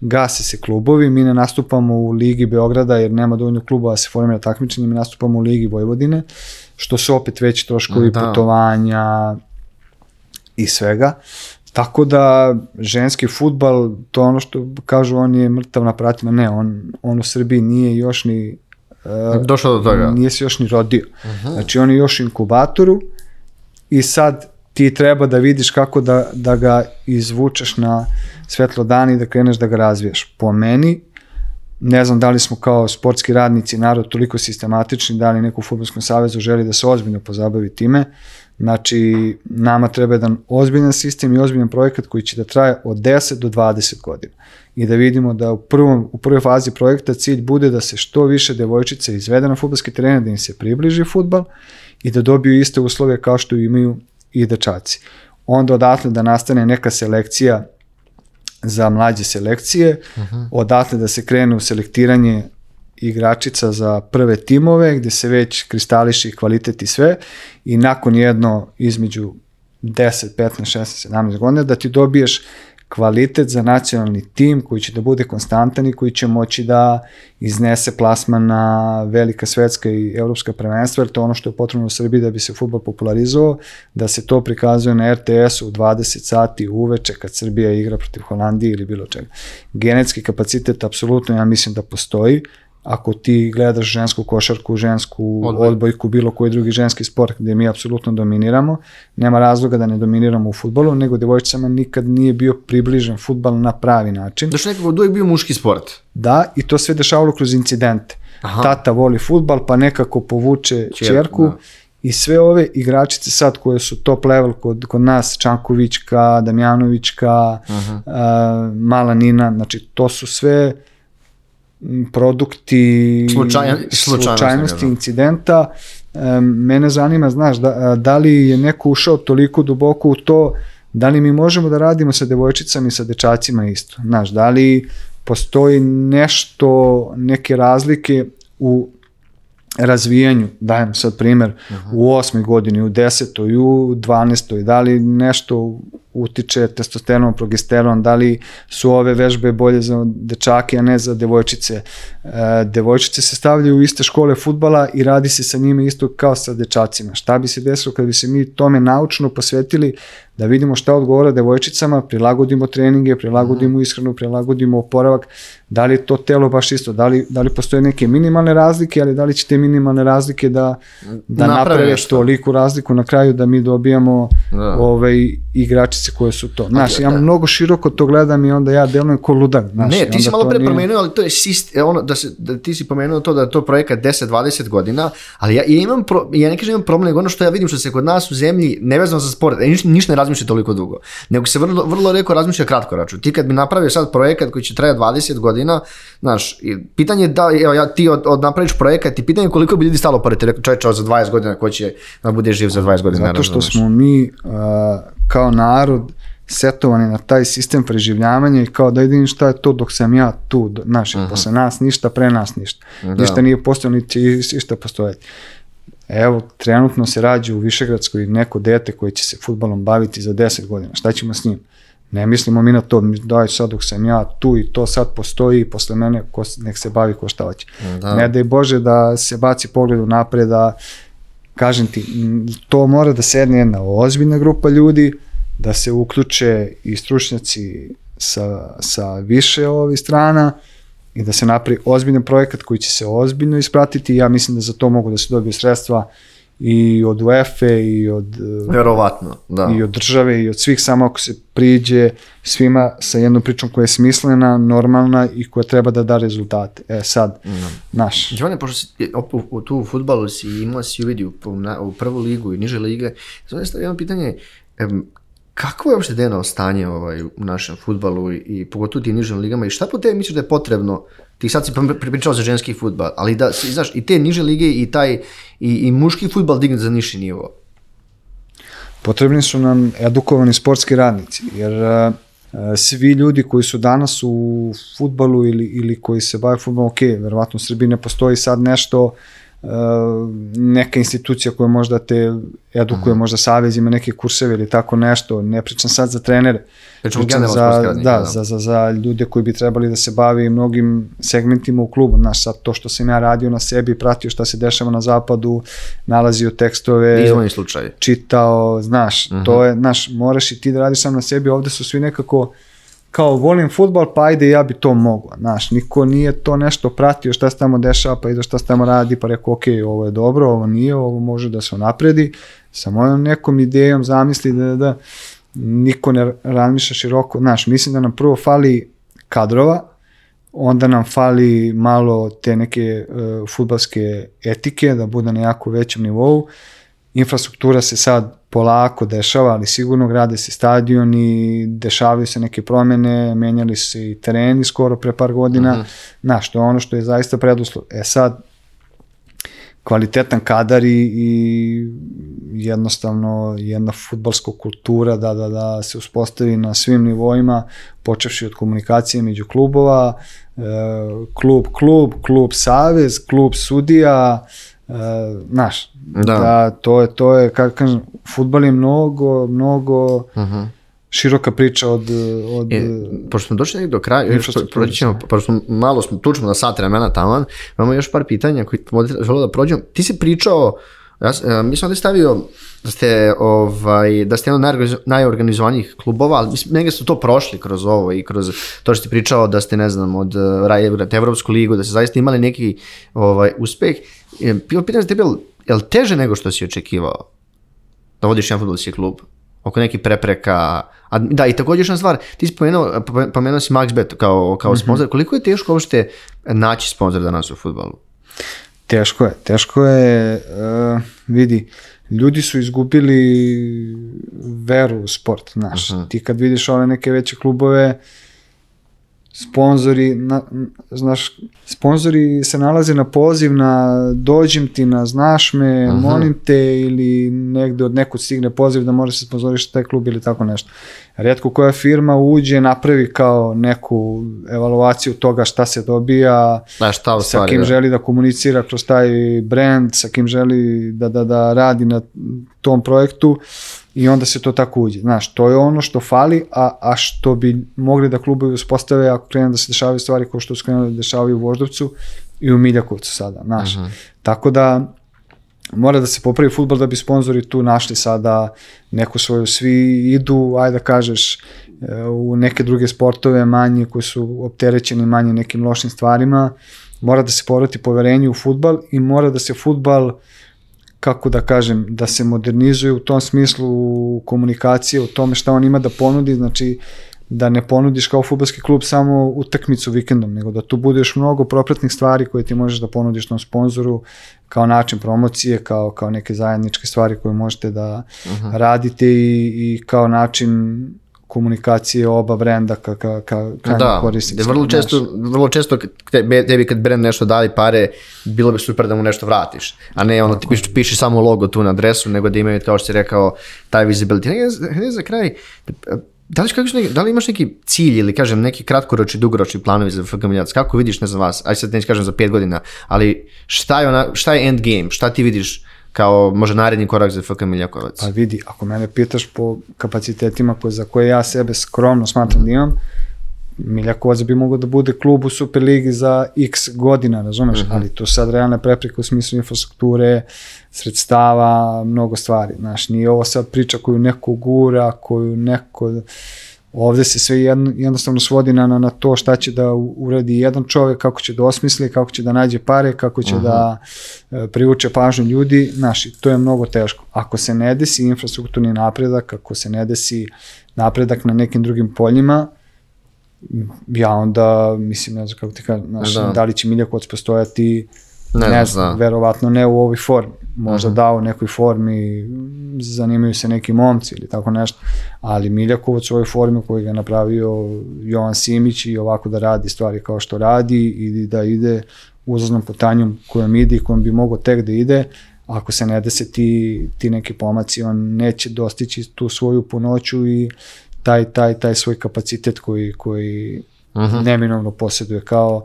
gase se klubovi, mi ne nastupamo u Ligi Beograda jer nema dovoljno klubova da se formira takmičenje, mi nastupamo u Ligi Vojvodine, što su opet veći troškovi da. putovanja i svega. Tako da ženski futbal, to ono što kažu on je mrtav na pratima, ne, on, on u Srbiji nije još ni Došao do toga. Nije se još ni rodio. Uh -huh. Znači on je još u inkubatoru i sad ti treba da vidiš kako da, da ga izvučeš na svetlo dan i da kreneš da ga razvijaš. Po meni, ne znam da li smo kao sportski radnici, narod toliko sistematični, da li neko u Futbolskom savezu želi da se ozbiljno pozabavi time. Znači, nama treba jedan ozbiljan sistem i ozbiljan projekat koji će da traje od 10 do 20 godina. I da vidimo da u, prvom, u prvoj fazi projekta cilj bude da se što više devojčice izvede na futbolski teren, da im se približi futbal i da dobiju iste uslove kao što imaju i dečaci. Onda odatle da nastane neka selekcija za mlađe selekcije, uh -huh. odatle da se krene u selektiranje igračica za prve timove gde se već kristališi kvalitet i sve i nakon jedno između 10, 15, 16, 17 godina da ti dobiješ kvalitet za nacionalni tim koji će da bude konstantan i koji će moći da iznese plasman na velika svetska i evropska prvenstva, jer to je ono što je potrebno u Srbiji da bi se futbol popularizovao, da se to prikazuje na RTS-u u 20 sati uveče kad Srbija igra protiv Holandije ili bilo čega. Genetski kapacitet apsolutno ja mislim da postoji, ako ti gledaš žensku košarku, žensku Odboj. odbojku, bilo koji drugi ženski sport gde mi apsolutno dominiramo, nema razloga da ne dominiramo u futbolu, nego devojčicama nikad nije bio približen futbal na pravi način. Da što nekako od uvijek bio muški sport. Da, i to sve dešavalo kroz incidente. Aha. Tata voli futbal, pa nekako povuče Ćer- čerku da. i sve ove igračice sad koje su top level kod, kod nas, Čankovićka, Damjanovićka, a, Mala Nina, znači to su sve produkti Slučaja- slučajnosti, slučajnosti da. incidenta. Mene zanima, znaš, da, da li je neko ušao toliko duboko u to, da li mi možemo da radimo sa devojčicama i sa dečacima isto. Znaš, da li postoji nešto, neke razlike u razvijanju, dajem sad primer, u osmoj godini, u desetoj, u dvanestoj, da li nešto utiče testosteron, progesteron, da li su ove vežbe bolje za dečake, a ne za devojčice. E, devojčice se stavljaju u iste škole futbala i radi se sa njima isto kao sa dečacima. Šta bi se desilo kad bi se mi tome naučno posvetili da vidimo šta odgovara devojčicama, prilagodimo treninge, prilagodimo ishranu, prilagodimo oporavak, da li je to telo baš isto, da li, da li postoje neke minimalne razlike, ali da li će te minimalne razlike da, da Naprave toliku razliku na kraju da mi dobijamo Da. ovaj, igračice koje su to. Znaš, ja da. mnogo široko to gledam i onda ja delujem ko ludak. Znaš, ne, ti si malo pre nije- promenio, ali to je sist, e, ono, da, se, da ti si pomenuo to da je to projekat 10-20 godina, ali ja, ja imam, pro, ja ne kažem imam problem, nego ono što ja vidim što se kod nas u zemlji, nevezano za sport, e, ništa, ništa ne razmišlja toliko dugo, nego se vrlo, vrlo reko razmišlja kratkoročno. Ti kad bi napravio sad projekat koji će trajati 20 godina, znaš, pitanje je da, evo, ja, ti od, od napraviš projekat i pitanje je koliko bi ljudi stalo pored tebe, čovječe, ovo za 20 godina, ko će da bude živ za 20 godina, Zato što smo mi uh, kao narod setovani na taj sistem preživljavanja i kao da vidim šta je to dok sam ja tu, znaš, uh posle nas ništa, pre nas ništa. Da. Ništa nije postojalo, niti će išta postojati. Evo, trenutno se rađa u Višegradskoj neko dete koje će se futbalom baviti za 10 godina. Šta ćemo s njim? Ne mislimo mi na to, daj sad dok sam ja tu i to sad postoji i posle mene ko, nek se bavi ko šta hoće. Da. Ne daj Bože da se baci pogled u napred, da kažem ti, to mora da sedne jedna ozbiljna grupa ljudi, da se uključe i stručnjaci sa, sa više ovih strana i da se napravi ozbiljan projekat koji će se ozbiljno ispratiti. Ja mislim da za to mogu da se dobiju sredstva i od UEFA i od eh, Verovatno, da. i od države i od svih samo ako se priđe svima sa jednom pričom koja je smislena, normalna i koja treba da da rezultate. E sad, naš. Đivane, pošto si u, tu u futbalu si imao si uvidi u, u, prvu ligu i niže lige, samo stavio jedno pitanje, em, kako je uopšte deno stanje ovaj, u našem futbalu i, i pogotovo ti nižim ligama i šta po tebi misliš da je potrebno ti sad si pri- pričao za ženski futbal, ali da, znaš, i te niže lige i taj, i, i muški futbal digne za niši nivo. Potrebni su nam edukovani sportski radnici, jer uh, svi ljudi koji su danas u futbalu ili, ili koji se bave futbolom, ok, verovatno u Srbiji ne postoji sad nešto, uh, neka institucija koja možda te edukuje, možda savez ima neke kurseve ili tako nešto, ne pričam sad za trenere, pričam za, da, da. za, za, za ljude koji bi trebali da se bavi mnogim segmentima u klubu, znaš, sad to što sam ja radio na sebi, pratio šta se dešava na zapadu, nalazio tekstove, slučaj. čitao, znaš, to je, znaš, moraš i ti da radiš sam na sebi, ovde su svi nekako kao volim futbal, pa ajde ja bi to mogao, znaš, niko nije to nešto pratio šta se tamo dešava, pa ide šta se tamo radi, pa rekao, ok, ovo je dobro, ovo nije, ovo može da se napredi, sa mojom nekom idejom zamisli da, da niko ne razmišlja široko, znaš, mislim da nam prvo fali kadrova, onda nam fali malo te neke uh, futbalske etike, da bude na jako većem nivou. Infrastruktura se sad polako dešava, ali sigurno grade se stadioni, dešavaju se neke promene, menjali se i tereni skoro pre par godina, uh -huh. znaš, to je ono što je zaista preduslov. E sad, kvalitetan kadar i, i jednostavno jedna futbalska kultura da, da, da se uspostavi na svim nivoima, počevši od komunikacije među klubova, e, klub, klub, klub savez, klub sudija, e, znaš, Da. da. da to je, to je, kako kažem, futbal je mnogo, mnogo uh -huh. široka priča od, od E, pošto smo došli do kraja, još Infrastrukture, proći ćemo, pošto smo malo smo, tu na sat vremena tamo, imamo još par pitanja koji želeo da prođemo. Ti si pričao Ja, s- e, mislim da je stavio da ste, ovaj, da ste jedan od najorganiz- najorganizovanijih klubova, ali mislim, negdje su to prošli kroz ovo i kroz to što ti pričao da ste, ne znam, od uh, Raje, Evropsku ligu, da ste zaista imali neki ovaj, uspeh. E, Bilo pitanje za tebe, jel- jel teže nego što si očekivao da vodiš jedan futbolski klub? oko nekih prepreka. A, da, i također još jedna stvar, ti si pomenuo, pomenuo si MaxBet kao, kao sponsor. Koliko je teško uopšte naći sponsor danas u futbolu? Teško je, teško je, uh, vidi, ljudi su izgubili veru u sport, znaš, ti kad vidiš ove neke veće klubove, sponzori, na, znaš, sponzori se nalaze na poziv na dođim ti na znaš me, Aha. molim te ili negde od nekud stigne poziv da može se sponzorišti taj klub ili tako nešto. Rijetko koja firma uđe, napravi kao neku evaluaciju toga šta se dobija, Da, šta u sa stvari, kim da. želi da komunicira kroz taj brand, sa kim želi da, da, da radi na tom projektu i onda se to tako uđe. Znaš, to je ono što fali, a, a što bi mogli da klubovi uspostave ako krenu da se dešavaju stvari kao što su krenuli da dešavaju u Voždovcu i u Miljakovcu sada, znaš. Tako da mora da se popravi futbol da bi sponzori tu našli sada neku svoju, svi idu, ajde da kažeš, e, u neke druge sportove manje koji su opterećeni manje nekim lošim stvarima, mora da se povrati poverenje u futbal i mora da se futbal kako da kažem, da se modernizuje u tom smislu komunikacije, u tome šta on ima da ponudi, znači da ne ponudiš kao futbolski klub samo utakmicu vikendom, nego da tu budeš mnogo propratnih stvari koje ti možeš da ponudiš tom sponzoru kao način promocije, kao, kao neke zajedničke stvari koje možete da radite i, i kao način komunikacije oba brenda ka, ka, ka, ka Da, korisnicima, da vrlo često, vrlo često te- tebi kad brand nešto daje pare, bilo bi super da mu nešto vratiš, a ne ono ti piši, piši samo logo tu na adresu, nego da imaju, kao što si rekao, taj visibility. Ne, ne, za kraj, da li, kako, da li imaš neki cilj ili kažem neki kratkoročni, dugoročni planovi za FK Miljac? Kako vidiš, ne znam vas, aj sad neću kažem za pet godina, ali šta je, ona, šta je end game? Šta ti vidiš kao možda naredni korak za FK Miljakovac? Pa vidi, ako mene pitaš po kapacitetima koje, za koje ja sebe skromno smatram da imam, Miljakovac bi mogao da bude klub u Superligi za x godina, razumeš, ali to sad realne prepreke u smislu infrastrukture, sredstava, mnogo stvari, znaš, nije ovo sad priča koju neko gura, koju neko, ovde se sve jedno, jednostavno svodi na, na, to šta će da uradi jedan čovek, kako će da osmisli, kako će da nađe pare, kako će da e, privuče pažnju ljudi, znaš, i to je mnogo teško. Ako se ne desi infrastrukturni napredak, ako se ne desi napredak na nekim drugim poljima, ja onda, mislim, ne znam kako ti kažem, znaš, Da. da. li će Miljakovac postojati, ne, ne znam, da. verovatno ne u ovoj formi, možda da u nekoj formi, zanimaju se neki momci ili tako nešto, ali Miljakovac u ovoj formi koju ga napravio Jovan Simić i ovako da radi stvari kao što radi i da ide uzaznom putanjom kojom ide i kojom bi mogao tek da ide, ako se ne dese ti, ti neki pomaci, on neće dostići tu svoju punoću i taj, taj, taj svoj kapacitet koji, koji Mhm. neminovno posjeduje kao,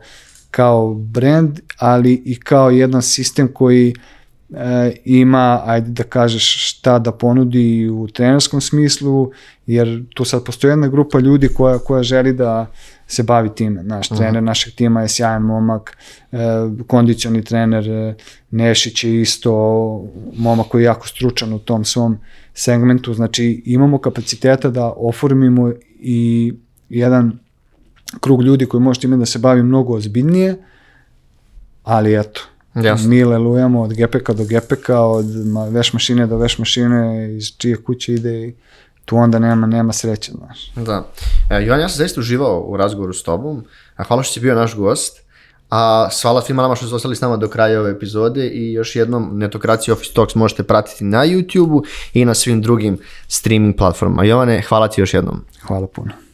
kao brand, ali i kao jedan sistem koji e, ima, ajde da kažeš, šta da ponudi u trenerskom smislu, jer tu sad postoji jedna grupa ljudi koja, koja želi da se bavi time. Naš trener našeg tima je sjajan momak, e, kondicioni trener e, Nešić je isto momak koji je jako stručan u tom svom segmentu. Znači imamo kapaciteta da oformimo i jedan krug ljudi koji može time da se bavi mnogo ozbiljnije, ali eto, Jasno. mi lelujemo od gepeka do gepeka, od veš mašine do veš mašine, iz čije kuće ide i tu onda nema, nema sreće, znaš. Da. E, Jovan, ja sam zaista uživao u razgovoru s tobom. A hvala što si bio naš gost. A hvala svima nama što su ostali s nama do kraja ove epizode i još jednom Netokraciju Office Talks možete pratiti na YouTube-u i na svim drugim streaming platformama. Jovane, hvala ti još jednom. Hvala puno.